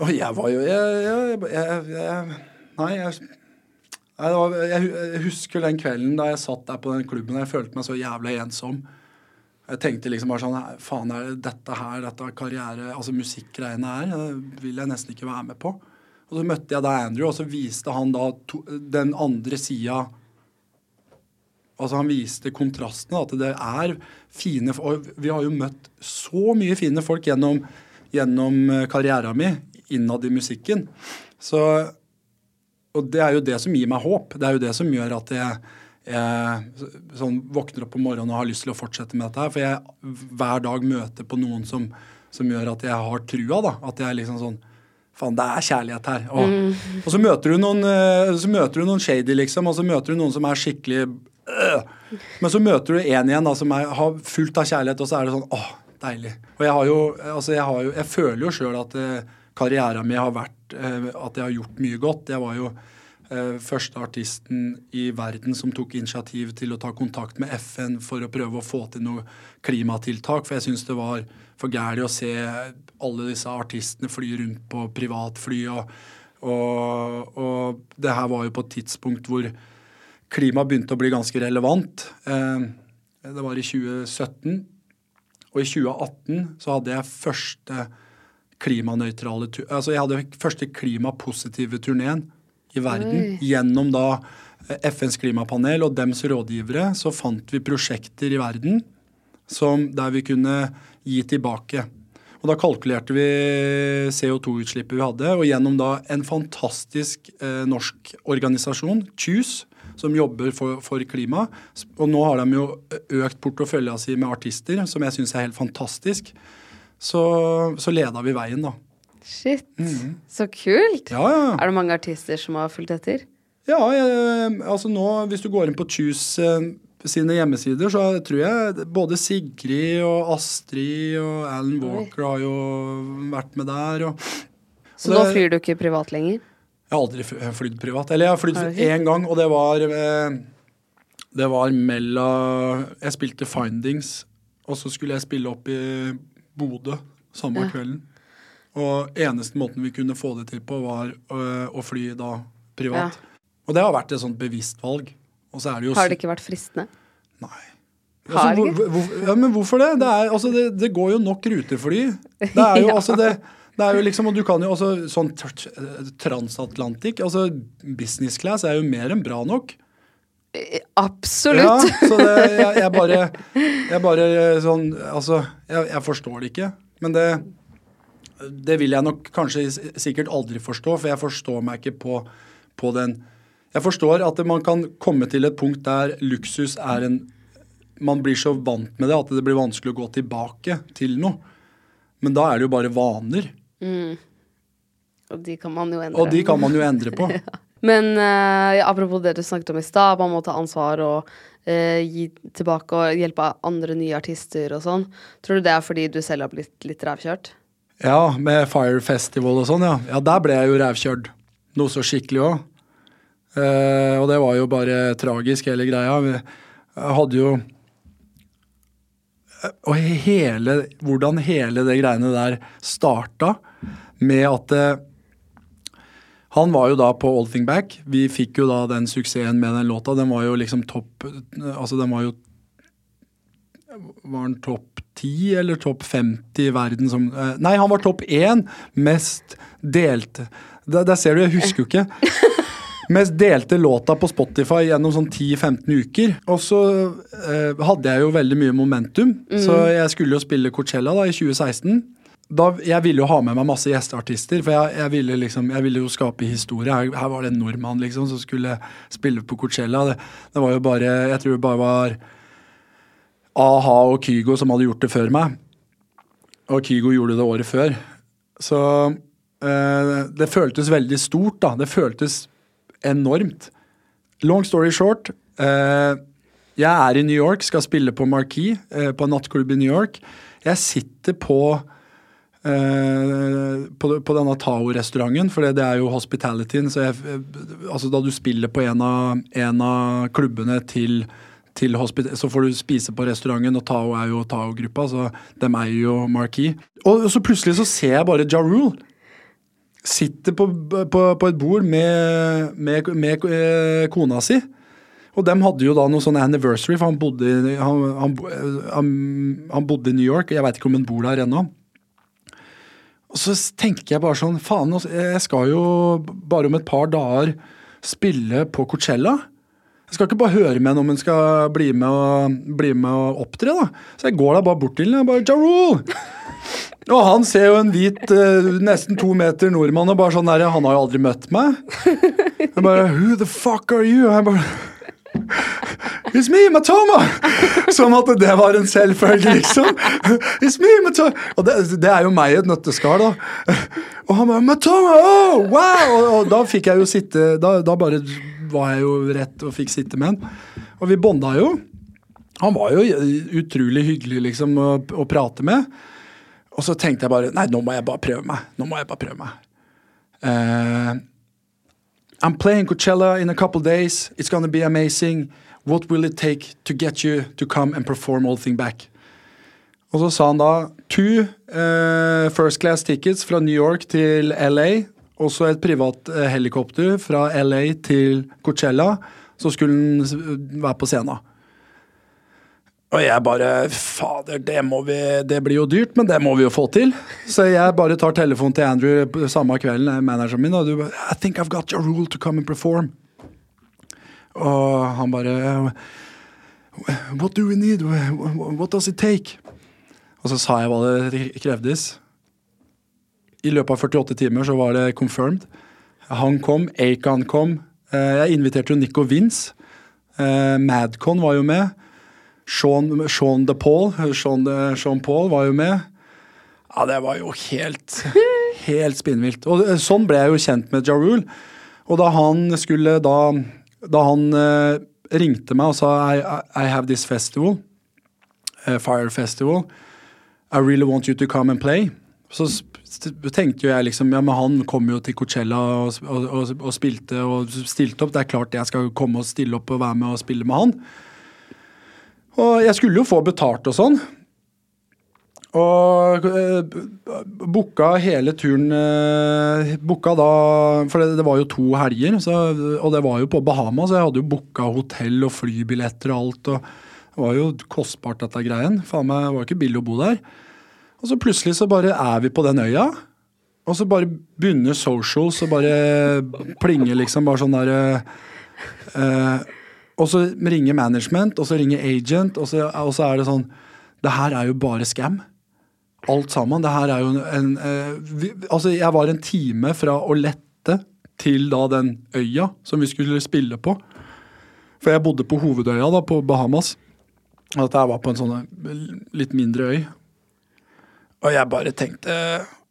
Og jeg var jo Jeg, jeg, jeg, jeg Nei, jeg, jeg, husker den kvelden da jeg satt der på den klubben og jeg følte meg så jævlig ensom. Jeg tenkte liksom bare sånn Faen, er det dette her, dette karriere, altså musikkgreiene her, det vil jeg nesten ikke være med på. Og så møtte jeg da Andrew, og så viste han da to, den andre sida Altså Han viste kontrastene, at det er fine Og vi har jo møtt så mye fine folk gjennom, gjennom eh, karrieren min innad i musikken. Så Og det er jo det som gir meg håp. Det er jo det som gjør at jeg, jeg sånn våkner opp om morgenen og har lyst til å fortsette med dette her. For jeg hver dag møter på noen som, som gjør at jeg har trua. da, At jeg liksom sånn Faen, det er kjærlighet her. Og, og så møter du noen eh, så møter du noen shady, liksom, og så møter du noen som er skikkelig øh. Men så møter du en igjen da, som er, har fullt av kjærlighet, og så er det sånn åh, deilig. Og jeg har jo, altså jeg, har jo, jeg føler jo sjøl at eh, karrieren min har vært eh, At jeg har gjort mye godt. Jeg var jo eh, første artisten i verden som tok initiativ til å ta kontakt med FN for å prøve å få til noe klimatiltak. For jeg syns det var for gærent å se alle disse artistene fly rundt på privatfly. Og, og, og det her var jo på et tidspunkt hvor klima begynte å bli ganske relevant. Eh, det var i 2017. Og i 2018 så hadde jeg første klimanøytrale Altså jeg hadde første klimapositive turneen i verden. Oi. Gjennom da eh, FNs klimapanel og dems rådgivere så fant vi prosjekter i verden som, der vi kunne gi tilbake. Og Da kalkulerte vi CO2-utslippet vi hadde, og gjennom da en fantastisk eh, norsk organisasjon, Choose, som jobber for, for klima. Og nå har de jo økt portefølja si med artister, som jeg syns er helt fantastisk. Så, så leda vi veien, da. Shit. Så kult. Ja, ja. Er det mange artister som har fulgt etter? Ja, jeg, altså nå, hvis du går inn på Choose eh, sine hjemmesider, så tror jeg både Sigrid og Astrid og Alan Walker har jo vært med der. Og, Så og nå flyr du ikke privat lenger? Jeg har aldri fly- flydd privat. Eller jeg har flydd én gang, og det var eh, Det var mellom Jeg spilte Findings, og så skulle jeg spille opp i Bodø samme Ja. kvelden. Og eneste måten vi kunne få det til på, var øh, å fly da privat. Og det har vært et sånt bevisst valg. Og så er det Har det ikke vært fristende? Nei. Altså, hvor, hvor, ja, men hvorfor det? Det, er, altså, det? det går jo nok rutefly. Det er jo [LAUGHS] Ja. altså det, det er jo liksom, og du kan jo også sånn transatlantikk altså business class er jo mer enn bra nok. Absolutt. Ja, så det, [LAUGHS] jeg, jeg bare Jeg bare sånn Altså, jeg, jeg forstår det ikke. Men det Det vil jeg nok kanskje sikkert aldri forstå, for jeg forstår meg ikke på, på den Jeg forstår at man kan komme til et punkt der luksus er en Man blir så vant med det at det blir vanskelig å gå tilbake til noe. Men da er det jo bare vaner. Og de kan man jo endre. Og de kan man jo endre på. [LAUGHS] Men eh, ja, apropos det du snakket om i stad, man må ta ansvar og eh, gi tilbake og hjelpe andre nye artister og sånn. Tror du det er fordi du selv har blitt litt rævkjørt? Ja, med Fire Festival og sånn, ja. Ja, der ble jeg jo rævkjørt. Noe så skikkelig òg. og det var jo bare tragisk, hele greia. Jeg hadde jo Og hele Hvordan hele det greiene der starta med at eh, han var jo da på All Thing Back. Vi fikk jo da den suksessen med den låta. Den var jo liksom topp Altså, den var jo Var den topp 10 eller topp 50 i verden som eh, Nei, han var topp 1 mest delte der, der ser du, jeg husker jo ikke. [LAUGHS] Mest delte låta på Spotify gjennom sånn 10-15 uker. Og så eh, hadde jeg jo veldig mye momentum, så jeg skulle jo spille Coachella da i 2016 da, jeg ville jo ha med meg masse gjesteartister, for jeg, jeg, ville liksom, jeg ville jo skape historie. Her, her var det en nordmann liksom som skulle spille på Coachella. Det, det var jo bare Jeg tror det bare var a-ha og Kygo som hadde gjort det før meg. Og Kygo gjorde det året før. Så eh, det føltes veldig stort, da. Det føltes enormt. Long story short. Eh, jeg er i New York, skal spille på Marquee, eh, på en nattklubb i New York. Jeg sitter på på, på denne Tao-restauranten, for det, det er jo hospitalityen. Så jeg, altså da du spiller på en av, en av klubbene til, til så får du spise på restauranten, og Tao er jo Tao-gruppa, så dem eier jo Marquis. Og så plutselig så ser jeg bare Ja Rule. Sitter på, på, på et bord med, med, med eh, kona si. Og dem hadde jo da noe sånn anniversary, for han bodde, han, han, han, han bodde i New York. Jeg veit ikke om han bor der ennå. Og så tenker jeg bare sånn Faen, altså, jeg skal jo bare om et par dager spille på Coachella. Jeg skal ikke bare høre med henne om hun skal bli med og, bli med og opptre, da. Så jeg går da bare bort til henne og bare Ja Rule! Og han ser jo en hvit, eh, nesten to meter nordmann og bare sånn der Han har jo aldri møtt meg. Jeg bare Who the fuck are you? Jeg bare It's me, Matoma! Som at det var en selvfølge, liksom. It's me, Matoma! Og det, det er jo meg i et nøtteskall, da. Og han bare Matoma! Oh, wow! Og, og da fikk jeg jo sitte da, da bare var jeg jo rett og fikk sitte med han. Og vi bonda jo. Han var jo utrolig hyggelig liksom å, å prate med. Og så tenkte jeg bare Nei, nå må jeg bare prøve meg. Nå må jeg bare prøve meg. Uh, I'm playing Coachella in a couple days. It's gonna be amazing. What will it take to get you to come and perform All Thing Back? Og så sa han da two uh, first class tickets fra New York til LA. Og så et privat uh, helikopter fra LA til Coachella. Så skulle han være på scenen. Og jeg bare Fader, det, vi, det blir jo dyrt, men det må vi jo få til. Så jeg bare tar telefonen til Andrew samme kvelden, eh, manageren min, og du bare I think I've got your rule to come and perform. Og han bare What do we need? What does it take? Og så sa jeg hva det krevdes. I løpet av 48 timer så var det confirmed. Han kom, Acon kom. Eh, Jeg inviterte jo Nico Vince. Eh, Madcon var jo med. Sean, Sean de Paul, Sean, de, Sean Paul var jo med. Ja, det var jo helt, [LAUGHS] helt spinnvilt. Og eh, sånn ble jeg jo kjent med Ja Rule. Og da han skulle da Da han eh, ringte meg og sa I, I, have this festival, uh, Fire Festival. I really want you to come and play. Så tenkte jo jeg liksom Ja, men han kom jo til Coachella og, og, og, og spilte og stilte opp. Det er klart jeg skal komme og stille opp og være med og spille med han. Og jeg skulle jo få betalt og sånn. Og uh, booka hele turen uh, Booka da For det, det var jo to helger, så, og det var jo på Bahama, så jeg hadde jo booka hotell og flybilletter og alt. Og, Det var jo kostbart, dette greien. Faen meg, det var ikke billig å bo der. Og så plutselig så bare er vi på den øya. Og så bare begynner socials og bare plinge, liksom. Bare sånn derre uh, Og så ringer management, og så ringer agent, og så, og så er det sånn Det her er jo bare scam. Alt sammen. Det her er jo en eh, vi, Altså, jeg var en time fra å lette til da den øya som vi skulle spille på. For jeg bodde på hovedøya da, på Bahamas. Og dette var på en sånn eh, litt mindre øy. Og jeg bare tenkte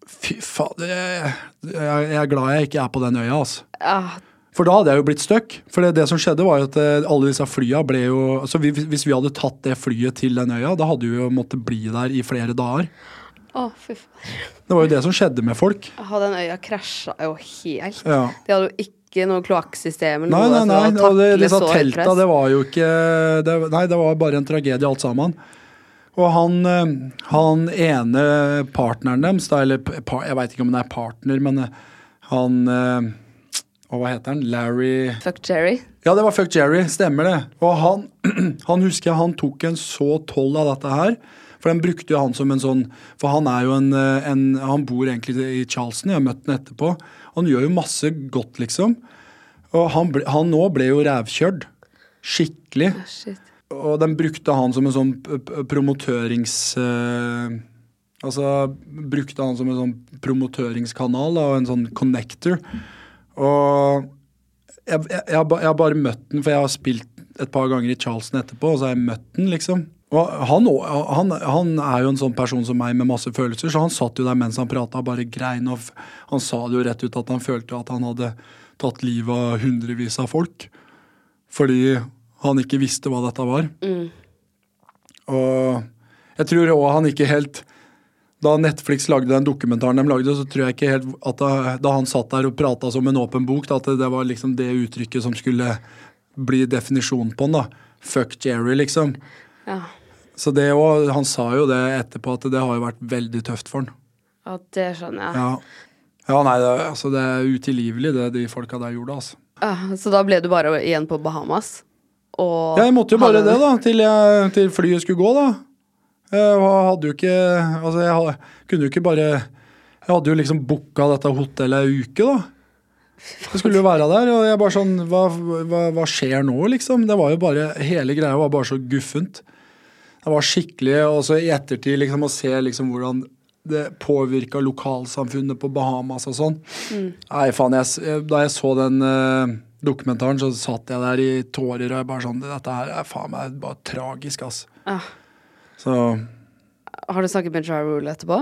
Fy fader, jeg, jeg, jeg er glad jeg ikke er på den øya, altså. Ah, For da hadde jeg jo blitt stuck. For det, det som skjedde, var jo at eh, alle disse flya ble jo Så vi, Hvis vi hadde tatt det flyet til den øya, da hadde vi jo måttet bli der i flere dager. Faen. Det var jo det som skjedde med folk. Ah, Den øya krasja jo helt. Ja. De hadde jo ikke noe kloakksystem eller Nei, nei, nei. Og det, disse telta, det var jo ikke det, Nei, det var bare en tragedie alt sammen. Og han, eh, han ene partneren deres, eller jeg veit ikke om han er partner, men eh, han eh, Og hva heter han? Larry Fuck Jerry. Ja, det var Fuck Jerry, stemmer det. Og han, [CLEARS THROAT] han husker jeg, han tok en så toll av dette her. For den brukte jo han som en sånn For han er jo en, eh, en Han bor egentlig i Charleston, jeg har møtt han etterpå. Han gjør jo masse godt, liksom. Og han, ble, han nå ble jo rævkjørt. Skikkelig. Shit. Og den brukte han som en sånn promotørings... eh, altså brukte han som en sånn promotøringskanal da, og en sånn connector. Og jeg, jeg, jeg har bare møtt den, for jeg har spilt et par ganger i Charleston etterpå, og så har jeg møtt den, liksom. Han, han, han er jo en sånn person som meg med masse følelser, så han satt jo der mens han prata bare grein. Og han sa det jo rett ut at han følte at han hadde tatt livet av hundrevis av folk. Fordi han ikke visste hva dette var. Og jeg tror òg han ikke helt Da Netflix lagde den dokumentaren de lagde, så tror jeg ikke helt at da, da han satt der og prata som en åpen bok, da, at det, det var liksom det uttrykket som skulle bli definisjonen på han. da. Fuck Jerry, liksom. Ja. Så det òg Han sa jo det etterpå, at det har jo vært veldig tøft for han. ja, det skjønner jeg. Ja, ja nei, det, altså, det er utilgivelig, det de folka der gjorde, altså. Ja, så da ble du bare igjen på Bahamas? Og Ja, jeg måtte jo bare det, da, til, jeg, til flyet skulle gå, da. Jeg hadde jo ikke Altså, jeg hadde, kunne jo ikke bare Jeg hadde jo liksom booka dette hotellet ei uke, da. Jeg skulle jo være der, og jeg bare sånn hva, hva, hva skjer nå, liksom? Det var jo bare Hele greia var bare så guffent. Det var skikkelig Og så i ettertid liksom å se liksom hvordan det påvirka lokalsamfunnet på Bahamas og sånn. Nei, faen, jeg, da jeg så den uh, dokumentaren, så satt jeg der i tårer og jeg bare sånn Dette her er faen meg bare tragisk, ass. Ah. Så, Har du snakket med Ja Rule etterpå?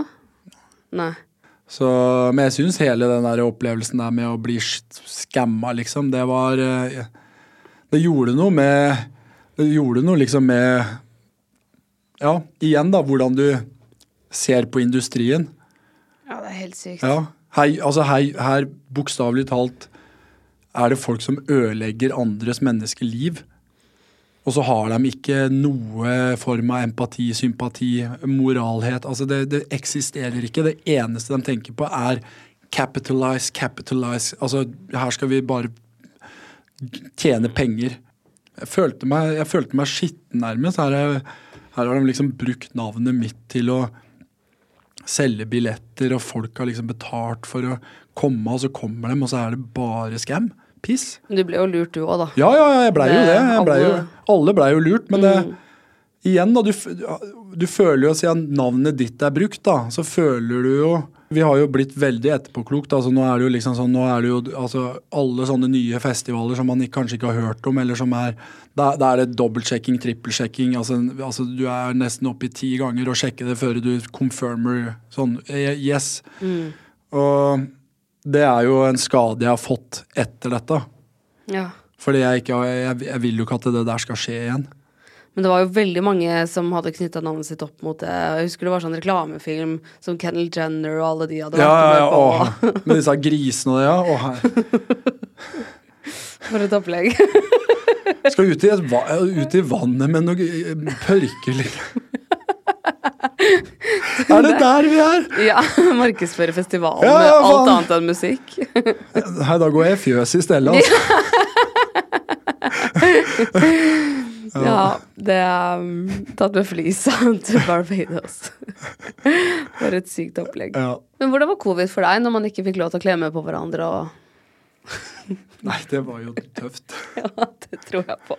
Nei. så Men jeg syns hele den der opplevelsen der med å bli skamma, liksom, det var uh, Det gjorde noe med Det gjorde noe liksom med Ja, igjen, da, hvordan du ser på industrien. Ja, det er helt sykt. Ja, her, altså her, her bokstavelig talt er det folk som ødelegger andres menneskeliv. Og så har de ikke noe form av empati, sympati, moralhet. Altså det, det eksisterer ikke. Det eneste de tenker på, er capitalize, capitalize. Altså her skal vi bare tjene penger. Jeg følte meg, jeg følte meg skitten nærmest. Her, er, her har de liksom brukt navnet mitt til å selge billetter, og folk har liksom betalt for å komme, og så kommer de, og så er det bare scam. Piss. Du ble jo lurt, du òg, da. Ja, ja, jeg blei jo Det- ble jo, alle- blei jo lurt, men det Mm. Igjen, da. Du, du føler jo, siden navnet ditt er brukt, da, så føler du jo Vi har jo blitt veldig etterpåklokt. Altså, nå er det jo liksom sånn, nå er det jo altså, alle sånne nye festivaler som man ikke, kanskje ikke har hørt om, eller som er Da, da er det dobbeltsjekking, trippelsjekking. Altså, altså, du er nesten oppe i ti ganger og sjekker det før du confirmer sånn Yes. yes. Og det er jo en skade jeg har fått etter dette. Ja. Fordi jeg, ikke, jeg, jeg vil jo ikke at det der skal skje igjen. Men det var jo veldig mange som hadde knytta navnet sitt opp mot det. Jeg husker det var sånn reklamefilm som Kennel Jenner og alle de hadde Ja, vært ja, med ja, på. åh, med disse grisene og det, ja. Å, her. [LAUGHS] For et opplegg. [LAUGHS] Skal ut i, ut i vannet med noe eh, pørkelig Er det der vi er? ja, Markedsføre festivalen Ja, med alt annet enn musikk. Nei, da går jeg i fjøs i stedet. Altså. [LAUGHS] Ja, det er um, tatt med flisa [LAUGHS] til Barbados. [LAUGHS] For et sykt opplegg. Ja. Men hvordan var covid for deg, når man ikke fikk lov til å kle med på hverandre og [LAUGHS] Nei, det var jo tøft. Ja, det tror jeg på.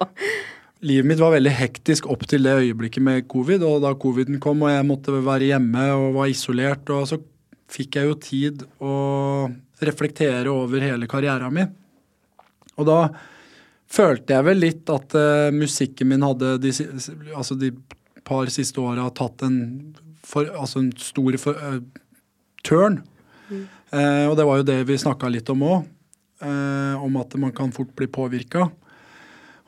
Livet mitt var veldig hektisk opp til det øyeblikket med covid. Og da coviden kom og jeg måtte være hjemme og var isolert, og så fikk jeg jo tid å reflektere over hele karrieren min. Og da følte jeg vel litt at uh, musikken min hadde de, altså de par siste åra tatt en, for, altså en stor for, uh, turn. Mm. Uh, og det var jo det vi snakka litt om òg. om at man kan fort bli påvirka.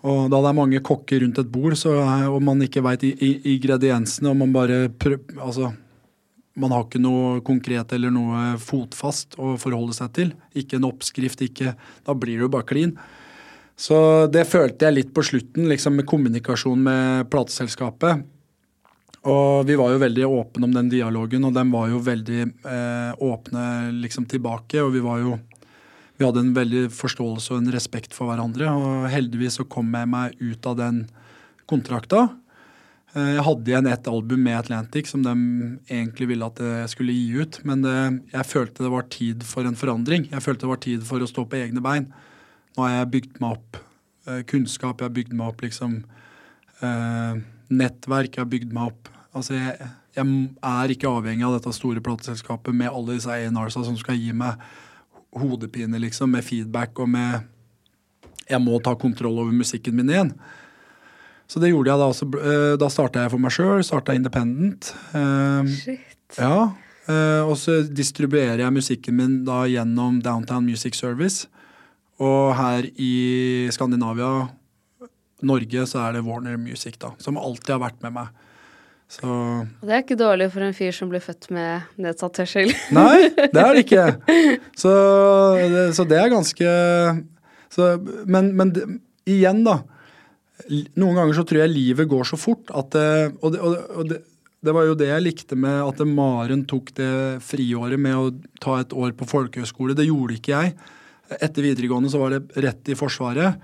Og da det er mange kokker rundt et bord, så, og man ikke veit ingrediensene, og man bare prøver Altså man har ikke noe konkret eller noe fotfast å forholde seg til. Ikke en oppskrift, ikke Da blir det jo bare klin. Så det følte jeg litt på slutten, liksom med kommunikasjon med plateselskapet. Og vi var jo veldig åpne om den dialogen, og den var jo veldig eh, åpne liksom tilbake. Og vi var jo Vi hadde en veldig forståelse og en respekt for hverandre. Og heldigvis så kom jeg meg ut av den kontrakta. Eh, jeg hadde igjen et album med Atlantic som de egentlig ville at jeg skulle gi ut. Men det, jeg følte det var tid for en forandring. Jeg følte det var tid for å stå på egne bein. Har jeg bygd meg opp eh, kunnskap, jeg har bygd meg opp liksom eh, nettverk, jeg har bygd meg opp Altså, jeg, jeg, er ikke avhengig av dette store plateselskapet med alle disse A&Rsa som skal gi meg hodepine, liksom, med feedback og med Jeg må ta kontroll over musikken min igjen. Så det gjorde jeg da også. Eh, da starta jeg for meg sjøl, starta Independent. Shit. Ja. Og så distribuerer jeg musikken min da gjennom Downtown Music Service. Og her i Skandinavia, Norge, så er det Warner Music, da. Som alltid har vært med meg. Så Det er ikke dårlig for en fyr som blir født med nedsatt hørsel. [LAUGHS] Nei, det er det ikke. Så, så det er ganske så, Men, men det, igjen, da. Noen ganger så tror jeg livet går så fort at Og, det, og det, det var jo det jeg likte med at Maren tok det friåret med å ta et år på folkehøyskole. Det gjorde ikke jeg. Etter videregående så var det rett i Forsvaret.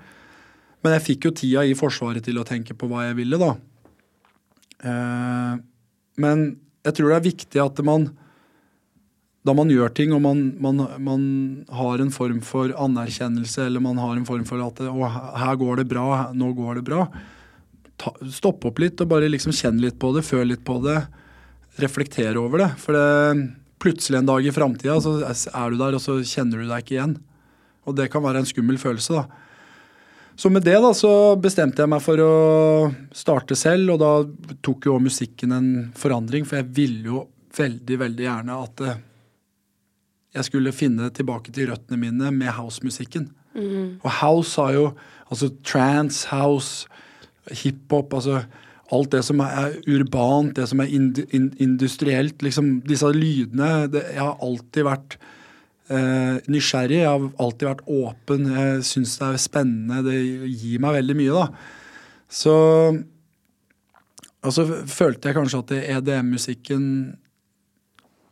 Men jeg fikk jo tida i Forsvaret til å tenke på hva jeg ville, da. Eh, men jeg tror det er viktig at man da man gjør ting og man, man, man, har en form for anerkjennelse, eller man har en form for at å, her går det bra, nå går det bra. Ta, stopp opp litt og bare liksom kjenn litt på det, føl litt på det. Reflektere over det. For det, plutselig en dag i framtida så er du der, og så kjenner du deg ikke igjen. Og det kan være en skummel følelse, da. Så med det da, så bestemte jeg meg for å starte selv, og da tok jo musikken en forandring, for jeg ville jo veldig, veldig gjerne at eh, jeg skulle finne tilbake til røttene mine med housemusikken. Mm. Og house har jo altså trance, house, hiphop, altså alt det som er urbant, det som er industrielt, liksom disse lydene det, Jeg har alltid vært eh, nysgjerrig. Jeg har alltid vært åpen. Jeg syns det er spennende. Det gir meg veldig mye, da. Så Og så følte jeg kanskje at EDM-musikken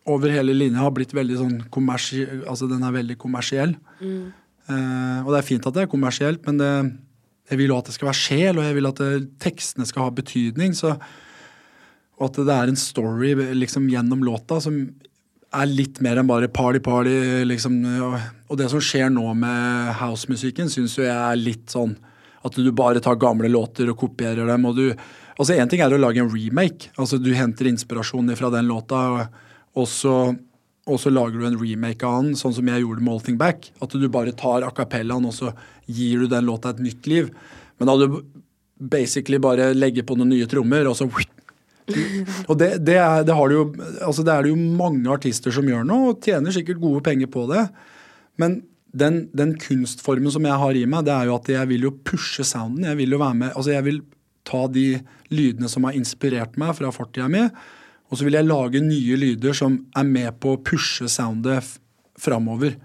over hele linja har blitt veldig sånn kommersiell Altså den er veldig kommersiell. Mm. Eh, og det er fint at det er kommersielt, men det, jeg vil jo at det skal være sjel, og jeg vil at det, tekstene skal ha betydning. Så, og at det er en story liksom gjennom låta som er litt mer enn bare party-party. liksom. Og det som skjer nå med housemusikken, syns jo jeg er litt sånn at du bare tar gamle låter og kopierer dem. og du, altså Én ting er å lage en remake. altså Du henter inspirasjon fra den låta, og så, og så lager du en remake av den, sånn som jeg gjorde med All Thing Back. At du bare tar akapellaen, og så gir du den låta et nytt liv. Men da du basically bare legger på noen nye trommer, og så og det, det, er, det, har det, jo, altså det er det jo mange artister som gjør nå, og tjener sikkert gode penger på det. Men den, den, kunstformen som jeg har i meg, det er jo at jeg vil jo pushe sounden. Jeg vil jo være med, altså jeg vil ta de lydene som har inspirert meg fra fortida mi, og så vil jeg lage nye lyder som er med på å pushe soundet framover.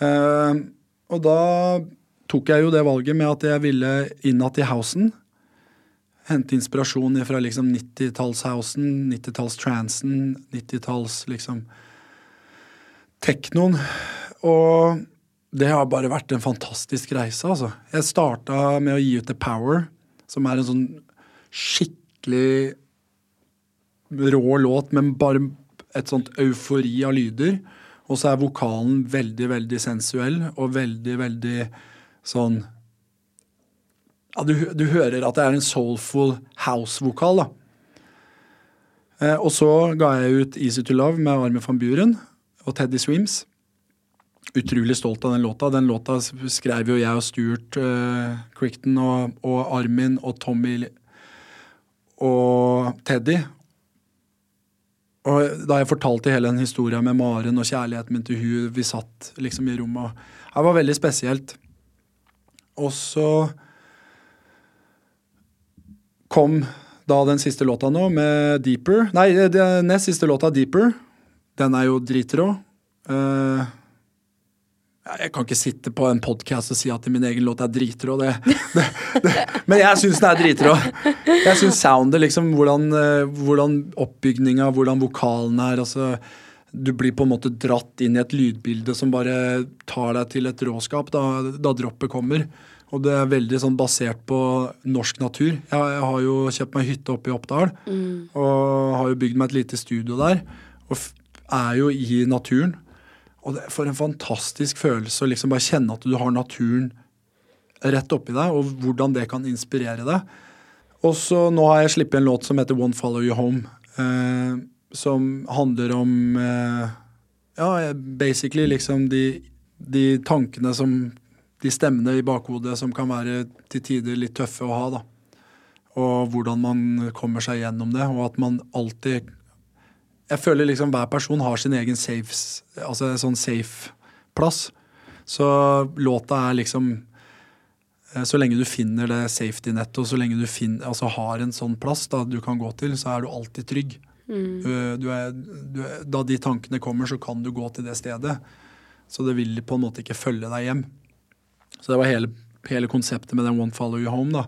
Uh, og da tok jeg jo det valget med at jeg ville innad i housen hente inspirasjon fra liksom 90-tallshousen, 90-tallstransen, 90-talls liksom teknoen. Og det har bare vært en fantastisk reise, altså. Jeg starta med å gi ut The Power, som er en sånn skikkelig rå låt men bare et sånt eufori av lyder. Og så er vokalen veldig, veldig sensuell og veldig, veldig sånn ja, du, du hører at det er en soulful house-vokal. Eh, og så ga jeg ut Easy to Love med Armin van Buren og Teddy Swims. Utrolig stolt av den låta. Den låta skrev jo jeg og Stuart eh, Crichton og, og, Armin og Tommy og Teddy. Og da jeg fortalte hele den historien med Maren og kjærligheten min til hun, vi satt liksom i rommet Det var veldig spesielt. Og så kom da den siste låta nå, med Deeper. Nei, den nest siste låta, Deeper. Den er jo dritrå. Uh, jeg kan ikke sitte på en podkast og si at min egen låt er dritrå. Det, [LAUGHS] det, det, men jeg syns den er dritrå. Jeg syns soundet, liksom, hvordan, uh, hvordan oppbygninga, hvordan vokalen er altså, Du blir på en måte dratt inn i et lydbilde som bare tar deg til et råskap da, da droppet kommer. Og det er veldig sånn basert på norsk natur. Jeg, jeg har jo kjøpt meg hytte oppe i Oppdal. Mm. Og har jo bygd meg et lite studio der. Og er jo i naturen. Og det er for en fantastisk følelse å liksom bare kjenne at du har naturen rett oppi deg, og hvordan det kan inspirere deg. Og så nå har jeg sluppet en låt som heter One Follow You Home. Eh, som handler om eh, Ja, basically liksom de, de tankene som de stemmene i bakhodet som kan være til tider litt tøffe å ha. da. Og hvordan man kommer seg gjennom det, og at man alltid Jeg føler liksom hver person har sin egen safe, altså sånn safe plass. Så låta er liksom eh, Så lenge du finner det safety-nettet, og så lenge du finner, altså har en sånn plass da du kan gå til, så er du alltid trygg. Mm. Du er, du er, da de tankene kommer, så kan du gå til det stedet. Så det vil på en måte ikke følge deg hjem. Så det var hele, hele konseptet med den One Follow You Home. da.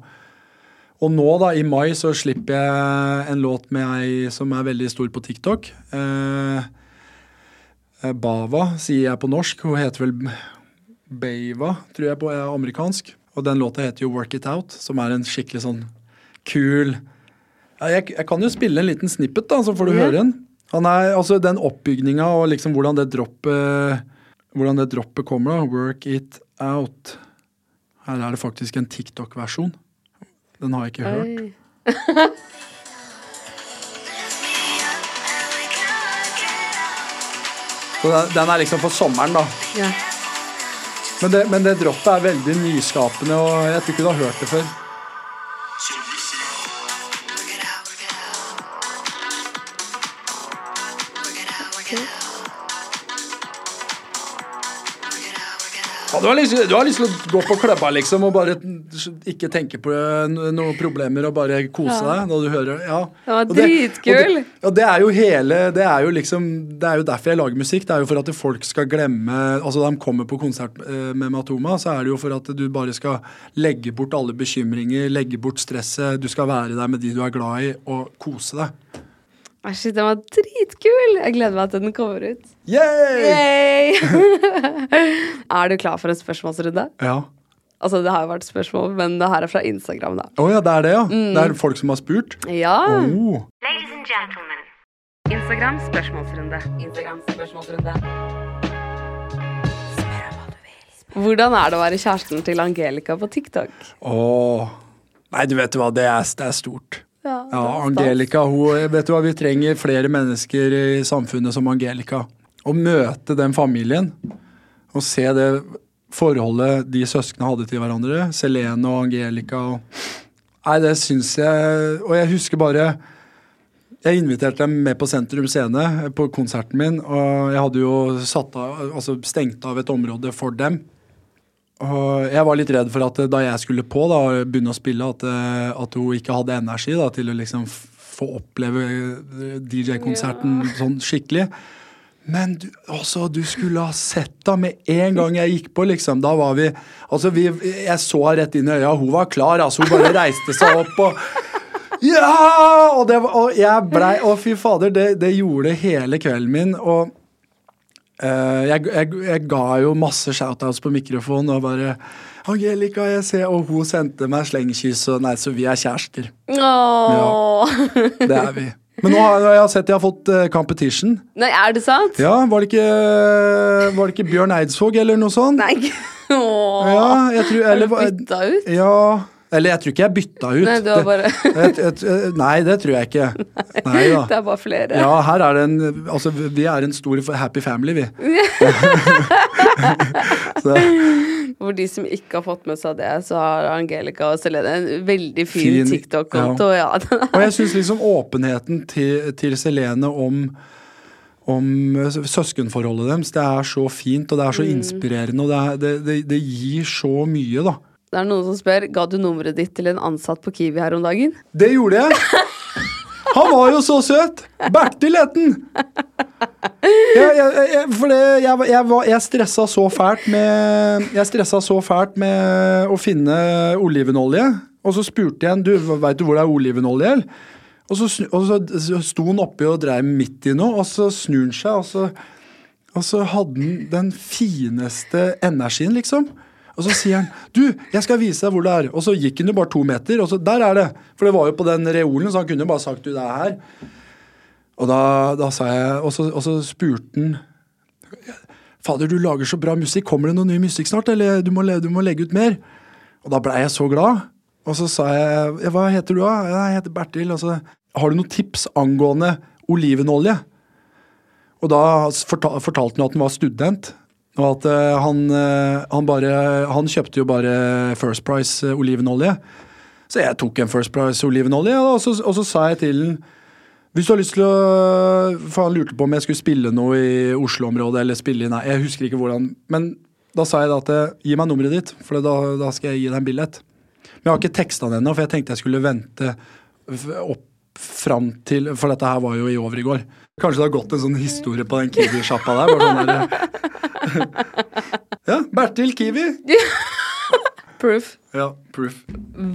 Og nå, da, i mai, så slipper jeg en låt med ei som er veldig stor på TikTok. Eh, eh, Bava, sier jeg på norsk. Hun heter vel Bava, tror jeg på er amerikansk. Og den låta heter jo Work It Out, som er en skikkelig sånn kul ja, jeg, jeg, kan jo spille en liten snippet, da, så får du høre den. Han er, altså Den oppbygninga og liksom hvordan det droppet hvordan det droppet kommer, da. Work it out. Her er det faktisk en TikTok-versjon. Den har jeg ikke hørt. [LAUGHS] Den er liksom for sommeren, da. Ja. Men, det, men det droppet er veldig nyskapende, og jeg tror ikke du har hørt det før. Ja, du, har lyst, du, har lyst, til å gå på klubba liksom og bare ikke tenke på noen problemer og bare kose ja. deg når du hører ja. Det var dritkul. Det, og det er jo hele Det er jo liksom Det er jo derfor jeg lager musikk. Det er jo for at folk skal glemme Altså da de kommer på konsert eh, med Matoma, så er det jo for at du bare skal legge bort alle bekymringer, legge bort stresset. Du skal være der med de du er glad i, og kose deg. Shit, den var dritkul! Jeg gleder meg til den kommer ut. Yay! Yay! [LAUGHS] er du klar for en spørsmålsrunde? Ja. Altså, Det har jo vært spørsmål, men det her er fra Instagram. da. Å oh, ja, det er det, ja? Mm. Det er folk som har spurt? Ja. Oh. Ladies and gentlemen. Instagram spørsmålsrunde. Instagram spørsmålsrunde. Spør om hva du vil. Hvordan er det å være kjæresten til Angelica på TikTok? Åh, Nei, du vet hva, det er, det er stort. Ja, ja Angelica, hun, vet du hva, vi trenger flere mennesker i samfunnet som Angelica. Å møte den familien og se det forholdet de søsknene hadde til hverandre, Selene og Angelica og Nei, det syns jeg Og jeg husker bare Jeg inviterte dem med på Sentrum Scene på konserten min, og jeg hadde jo satt av, altså stengt av et område for dem. Og jeg var litt redd for at da jeg skulle på, da, begynne å spille, at, eh, at hun ikke hadde energi da, til å liksom få oppleve eh, DJ-konserten ja. sånn skikkelig. Men du, altså, du skulle ha sett da med en gang jeg gikk på, liksom. Da var vi Altså, vi, jeg så henne rett inn i øya. Hun var klar, altså. Hun bare reiste seg opp og Ja! Og, det, og jeg blei Å, fy fader, det, det gjorde hele kvelden min. Og jeg, jeg, jeg, ga jo masse shoutouts på mikrofon og bare Angelica, jeg ser Og hun sendte meg slengkyss, og nei, så vi er kjærester. Åh. Det er vi. Men nå har jeg sett jeg har fått eh, competition. Nei, er det sant? Ja, var det ikke, var det ikke Bjørn Eidsvåg eller noe sånt? Nei. [LAUGHS] Åh. Ja, jeg tror Har du eller, bytta ut? Ja Eller jeg tror ikke jeg bytta ut. Nei, det, bare Det- et, et, nei, det tror jeg ikke. Nei da. Det er bare flere. Ja, her er det en Altså, vi er en stor happy family, vi. [LAUGHS] så, For de som ikke har fått med seg det, så har Angelica og Selene en veldig fin, Fin, TikTok-konto. Ja. er- og jeg syns liksom åpenheten til, til Selene om om søskenforholdet deres. Det er så fint, og det er så inspirerende, og det, er, det, det, det gir så mye, da. Det er noen som spør Ga du nummeret ditt til en ansatt på Kiwi her om dagen. Det gjorde jeg! Han var jo så søt! Bertil het han! Jeg, jeg, stressa så fælt med Jeg stressa så fælt med å finne olivenolje. Og så spurte jeg han du, veit du hvor det er olivenolje. Og så, og så sto han oppi og dreiv midt i noe, og så snur han seg, og så, og så hadde han den fineste energien, liksom. Og så sier han 'Du, jeg skal vise deg hvor det er'. Og så gikk han jo bare to meter, og så der er det. For det var jo på den reolen, så han kunne jo bare sagt 'du, det er her'. Og da, da sa jeg Og så, og så spurte han 'Fader, du lager så bra musikk. Kommer det noe ny musikk snart, eller du må, du må legge ut mer?' Og da blei jeg så glad. Og så sa jeg 'Hva heter du, da?' 'Jeg heter Bertil'. Og så 'Har du noen tips angående olivenolje?' Og da fortalte han at han var student. Og at eh, han, eh, han bare Han kjøpte jo bare First Price eh, olivenolje. Så jeg tok en First Price olivenolje, og og så sa jeg til han hvis du har lyst til å For han lurte på om jeg skulle spille noe i Oslo-området, eller spille i Nei, jeg husker ikke hvordan. Men da sa jeg da at gi meg nummeret ditt, for da, da skal jeg gi deg en billett. Men jeg har ikke teksta den ennå, for jeg tenkte jeg skulle vente opp fram til For dette her var jo i over i går. Kanskje det har gått en sånn historie på den Kiwi-sjappa der. Bare sånn der ja, Bertil Kiwi. [LAUGHS] Proof. Ja, proof.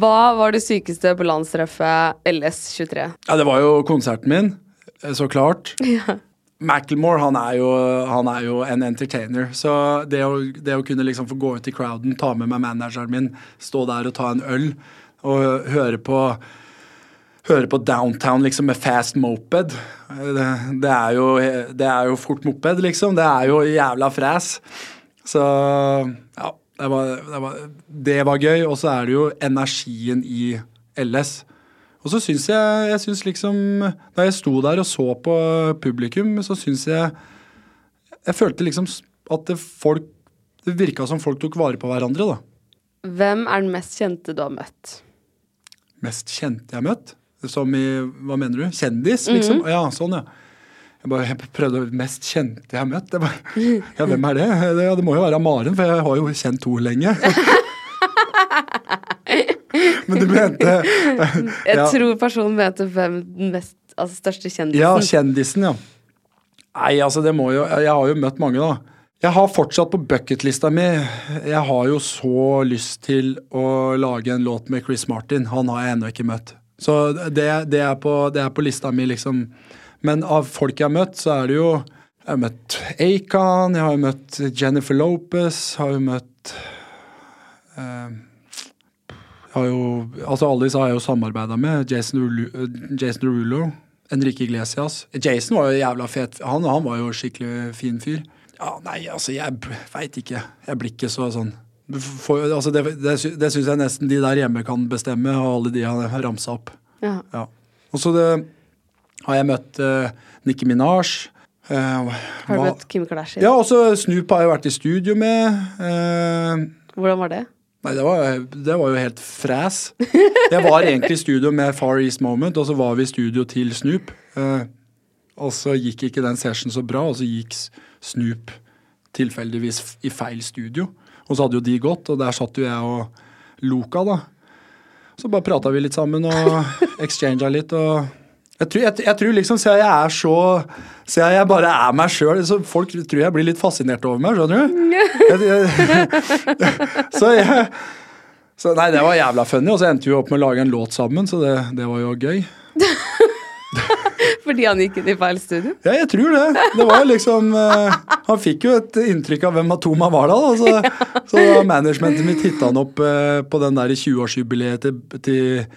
Hva var det sykeste på landstreffet LS23? Ja, det var jo konserten min, eh, så klart. [LAUGHS] Macklemore han er, jo, han er jo en entertainer. Så det å, det å kunne liksom få gå ut i crowden, ta med meg manageren min, stå der og ta en øl og høre på Høre på Downtown liksom med fast moped. Det, det, er jo, det er jo fort moped, liksom. Det er jo jævla fræs. Så ja, det var, det var, det var gøy. Og så er det jo energien i LS. Og så syns jeg, jeg synes liksom Da jeg sto der og så på publikum, så syns jeg Jeg følte liksom at det folk Det virka som folk tok vare på hverandre, da. Hvem er den mest kjente du har møtt? Mest kjente jeg har møtt? Som i Hva mener du? Kjendis, liksom? Ja, sånn, ja. Jeg bare jeg prøvde Mest kjente jeg har møtt? Jeg bare, ja, hvem er det? det? Det må jo være Maren, for jeg har jo kjent henne lenge. [LAUGHS] Men du mente Jeg tror personen mente hvem den mest, altså største kjendisen. Ja, kjendisen, ja. Nei, altså det må jo Jeg har jo møtt mange, da. Jeg har fortsatt på bucketlista mi Jeg har jo så lyst til å lage en låt med Chris Martin. Han har jeg ennå ikke møtt. Så det, det, er på, det er på lista mi, liksom. Men av folk jeg har møtt, så er det jo Jeg har møtt Acon, jeg har møtt Jennifer Lopez, har jo møtt eh, har jo, altså Alle disse har jeg jo samarbeida med. Jason Derulo, Jason Derulo, Enrique Iglesias. Jason var jo jævla fet. Han, han var jo skikkelig fin fyr. Ja, nei, altså, jeg veit ikke. Jeg blir ikke så sånn Får- altså, Det, det, det syns jeg nesten de der hjemme kan bestemme, og alle de har ramsa opp. Ja. Ja. Og så det, har jeg møtt uh, Nicki Minaj. Uh, Har du møtt Kim Kardashian? Ja, og så Snoop har jeg vært i studio med. Uh, Hvordan var det? Nei, det var, det var jo helt fræs. Jeg var egentlig i studio med Far East Moment, og så var vi i studio til Snoop. Eh, og så gikk ikke den session så bra, og så gikk Snoop tilfeldigvis i feil studio. Og så hadde jo de gått, og der satt jo jeg og Loka, da. Så bare prata vi litt sammen og [LAUGHS] exchanga litt, og jeg tror, jeg, jeg tror liksom, Siden jeg er så Siden jeg bare er meg sjøl, så folk tror jeg blir litt fascinert over meg, skjønner du? Jeg, [LAUGHS] så jeg så Nei, det var jævla funny, og så endte vi opp med å lage en låt sammen, så det, det var jo gøy. [LAUGHS] [LAUGHS] Fordi han gikk inn i feil studio? Ja, jeg tror det. Det var liksom uh, han fikk jo et inntrykk av hvem Atoma var da. da. Så, så managementet mitt hitta han opp uh, på den der 20-årsjubileet til, til,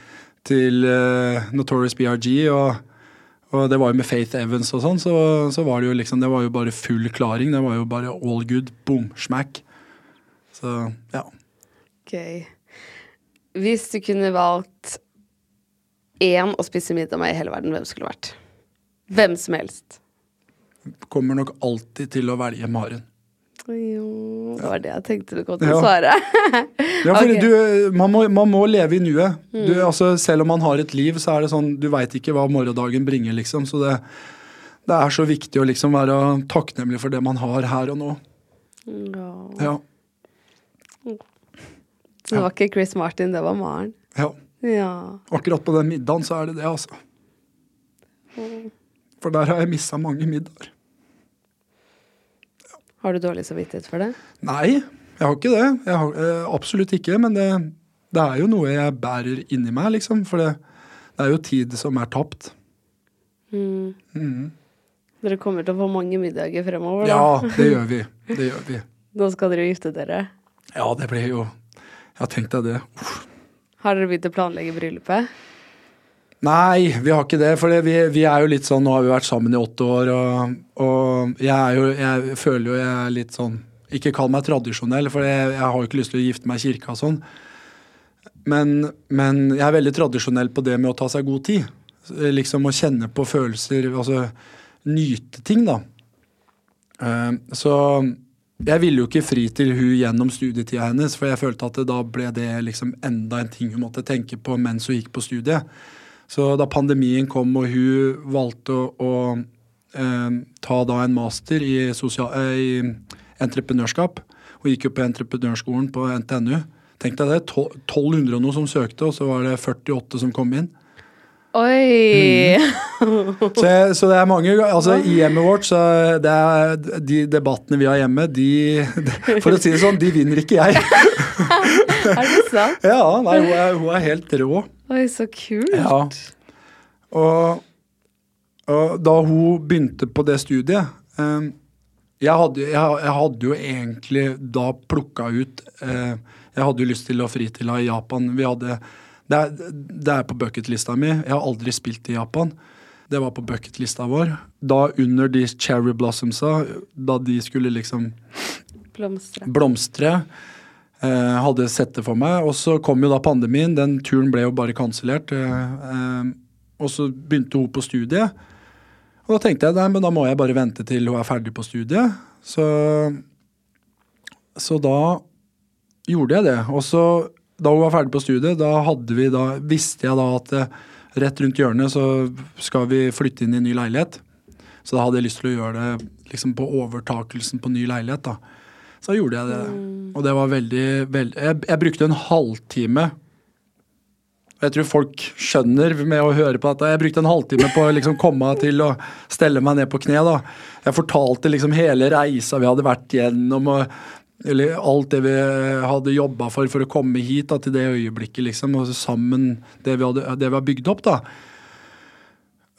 til uh, Notorious BRG. og og det var jo med Faith Evans og sånn, så, så, var det jo liksom Det var jo bare full klaring. Det var jo bare all good. Boom, smack. Så ja. Ok. Hvis du kunne valgt én å spise middag med i hele verden, hvem skulle vært? Hvem som helst. Kommer nok alltid til å velge Maren. Jo, det var det jeg tenkte du kom til å svare. [LAUGHS] ja, for okay. du, man, må, man må leve i nuet. Mm. Altså, selv om man har et liv, så er det sånn Du veit ikke hva morgendagen bringer, liksom. Så det, det er så viktig å liksom være takknemlig for det man har her og nå. Ja. Ja. Det var ikke Chris Martin, det var Maren. ja. Ja. Akkurat på den middagen så er det det, altså. For der har jeg missa mange middager. Har du dårlig samvittighet for det? Nei, jeg har ikke det. Har, eh, absolutt ikke. Men det, det er jo noe jeg bærer inni meg, liksom. For det, det er jo tid som er tapt. Dere kommer til å få mange middager fremover, da. Ja, det gjør vi. Det gjør vi. Nå skal dere gifte dere. Ja, det blir jo Jeg har tenkt deg det. Uff. Har dere begynt å planlegge bryllupet? Nei, vi har ikke det. For vi, vi er jo litt sånn Nå har vi vært sammen i åtte år, og, og jeg jo Jeg føler jo jeg er litt sånn Ikke kall meg tradisjonell, for jeg, jeg har jo ikke lyst til å gifte meg i kirka og sånn. Men, men jeg er veldig tradisjonell på det med å ta seg god tid. Liksom å kjenne på følelser, altså nyte ting, da. Eh, Så jeg ville jo ikke fri til hun gjennom studietida hennes, for jeg følte at da ble det liksom enda en ting hun måtte tenke på mens hun gikk på studiet. Så da pandemien kom og hun valgte å, å eh, ta da en master i, sosial, eh, i entreprenørskap, hun gikk jo på entreprenørskolen på NTNU. Tenk deg det, 1200 og noe som søkte, og så var det 48 som kom inn. Oi! Så, jeg, så det er mange altså I hjemmet vårt, så det er de debattene vi har hjemme, de For å si det sånn, de vinner ikke jeg. [LAUGHS] er det sant? Ja, nei, hun er, hun er helt rå. Oi, så kult. Ja. Og, og da hun begynte på det studiet eh, jeg, hadde, jeg, jeg hadde jo egentlig da plukka ut eh, Jeg hadde jo lyst til å fri til henne i Japan. Vi hadde, det, er, det er på bucketlista mi. Jeg har aldri spilt i Japan. Det var på bucketlista vår. Da under de cherry blossomsa, da de skulle liksom Blomstre. blomstre. Eh, hadde sett det for meg. Og så kom jo da pandemien. Den turen ble jo bare kansellert. Eh, eh, og så begynte hun på studiet. Og da tenkte jeg nei, men da må jeg bare vente til hun er ferdig på studiet. Så, så da gjorde jeg det. Og så da hun var ferdig på studiet, da vi da, visste jeg da at eh, rett rundt hjørnet så skal vi flytte inn i en ny leilighet. Så da hadde jeg lyst til å gjøre det liksom på overtakelsen på ny leilighet. da. Så gjorde jeg det. Og det var veldig, veldig jeg, jeg brukte en halvtime jeg tror folk skjønner med å høre på dette. Jeg brukte en halvtime på å liksom komme til å stelle meg ned på kne. da. Jeg fortalte liksom hele reisa vi hadde vært gjennom, og, eller alt det vi hadde jobba for for å komme hit da, til det øyeblikket. liksom, og sammen det vi, hadde, det vi har bygd opp. da.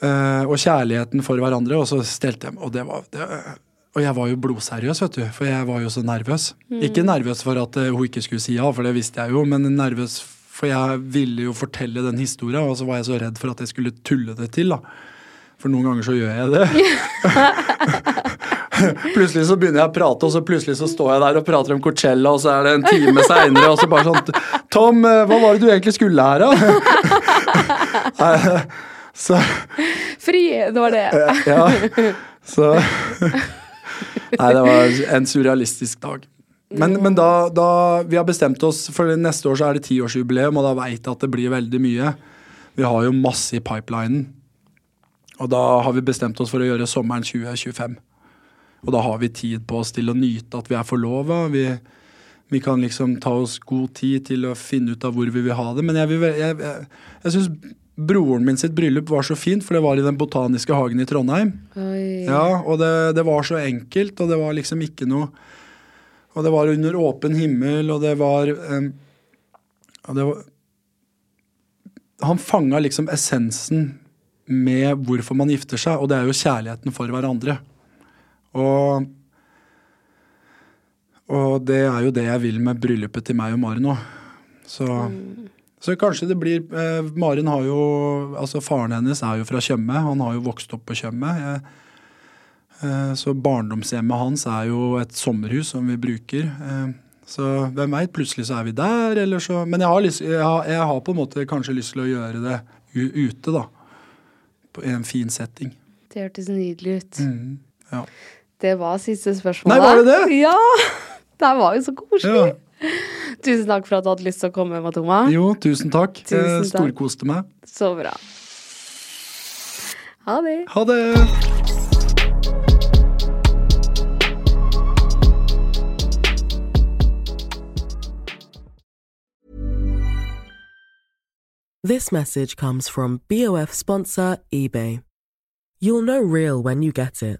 Uh, og kjærligheten for hverandre. Og så stelte jeg Og det var det, og jeg var jo blodseriøs, vet du, for jeg var jo så nervøs. Ikke nervøs for at eh, hun ikke skulle si ja, for det visste jeg jo, men nervøs for jeg ville jo fortelle den historien, og så var jeg så redd for at jeg skulle tulle det til. da. For noen ganger så gjør jeg det. [LAUGHS] [LAUGHS] [LAUGHS] plutselig så begynner jeg å prate, og så plutselig så står jeg der og prater om Coachella, og så er det en time seinere, og så bare sånn Tom, eh, hva var det du egentlig skulle her, da? [LAUGHS] Så Fri, det var det. ja. Så Nei, det var en surrealistisk dag. Men, men da, da vi har bestemt oss for neste år så er det tiårsjubileum, og da veit jeg at det blir veldig mye. Vi har jo masse i pipelinen. Og da har vi bestemt oss for å gjøre sommeren 2025. Og da har vi tid på oss til å nyte at vi er forlova. Vi, vi kan liksom ta oss god tid til å finne ut av hvor vi vil ha det. Men jeg, vil, jeg, jeg, jeg syns broren min sitt bryllup var så fint, for det var i Den botaniske hagen i Trondheim. Oi. Ja, og det, det var så enkelt, og det var liksom ikke noe Og det var under åpen himmel, og det var um, Og det var Han fanga liksom essensen med hvorfor man gifter seg, og det er jo kjærligheten for hverandre. Og Og det er jo det jeg vil med bryllupet til meg og Mari nå. Så, så kanskje det blir eh, Maren har jo Altså faren hennes er jo fra Tjøme. Han har jo vokst opp på Tjøme. Eh, så barndomshjemmet hans er jo et sommerhus som vi bruker. Eh, så hvem veit, plutselig så er vi der, eller så Men jeg har, lyst, jeg har, jeg har på en måte kanskje lyst til å gjøre det ute, da. På, en fin setting. Det hørtes nydelig ut. Mm, ja. Det var siste spørsmål. Nei, var det det? Ja! [LAUGHS] Det her var jo så koselig. ja. Tusen takk for at du hadde lyst til å komme, Matoma. Jo, tusen takk. Takk. storkoste meg. Så bra. Ha det. Ha det! This message comes from BOF sponsor eBay. You'll know real when you get it.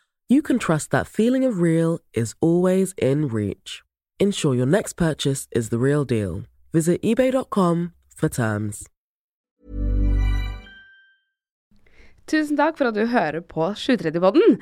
you can trust that feeling of real is always in reach. Ensure your next purchase is the real deal. Visit eBay.com for terms. Tusen takk for at du hører på 730-podden.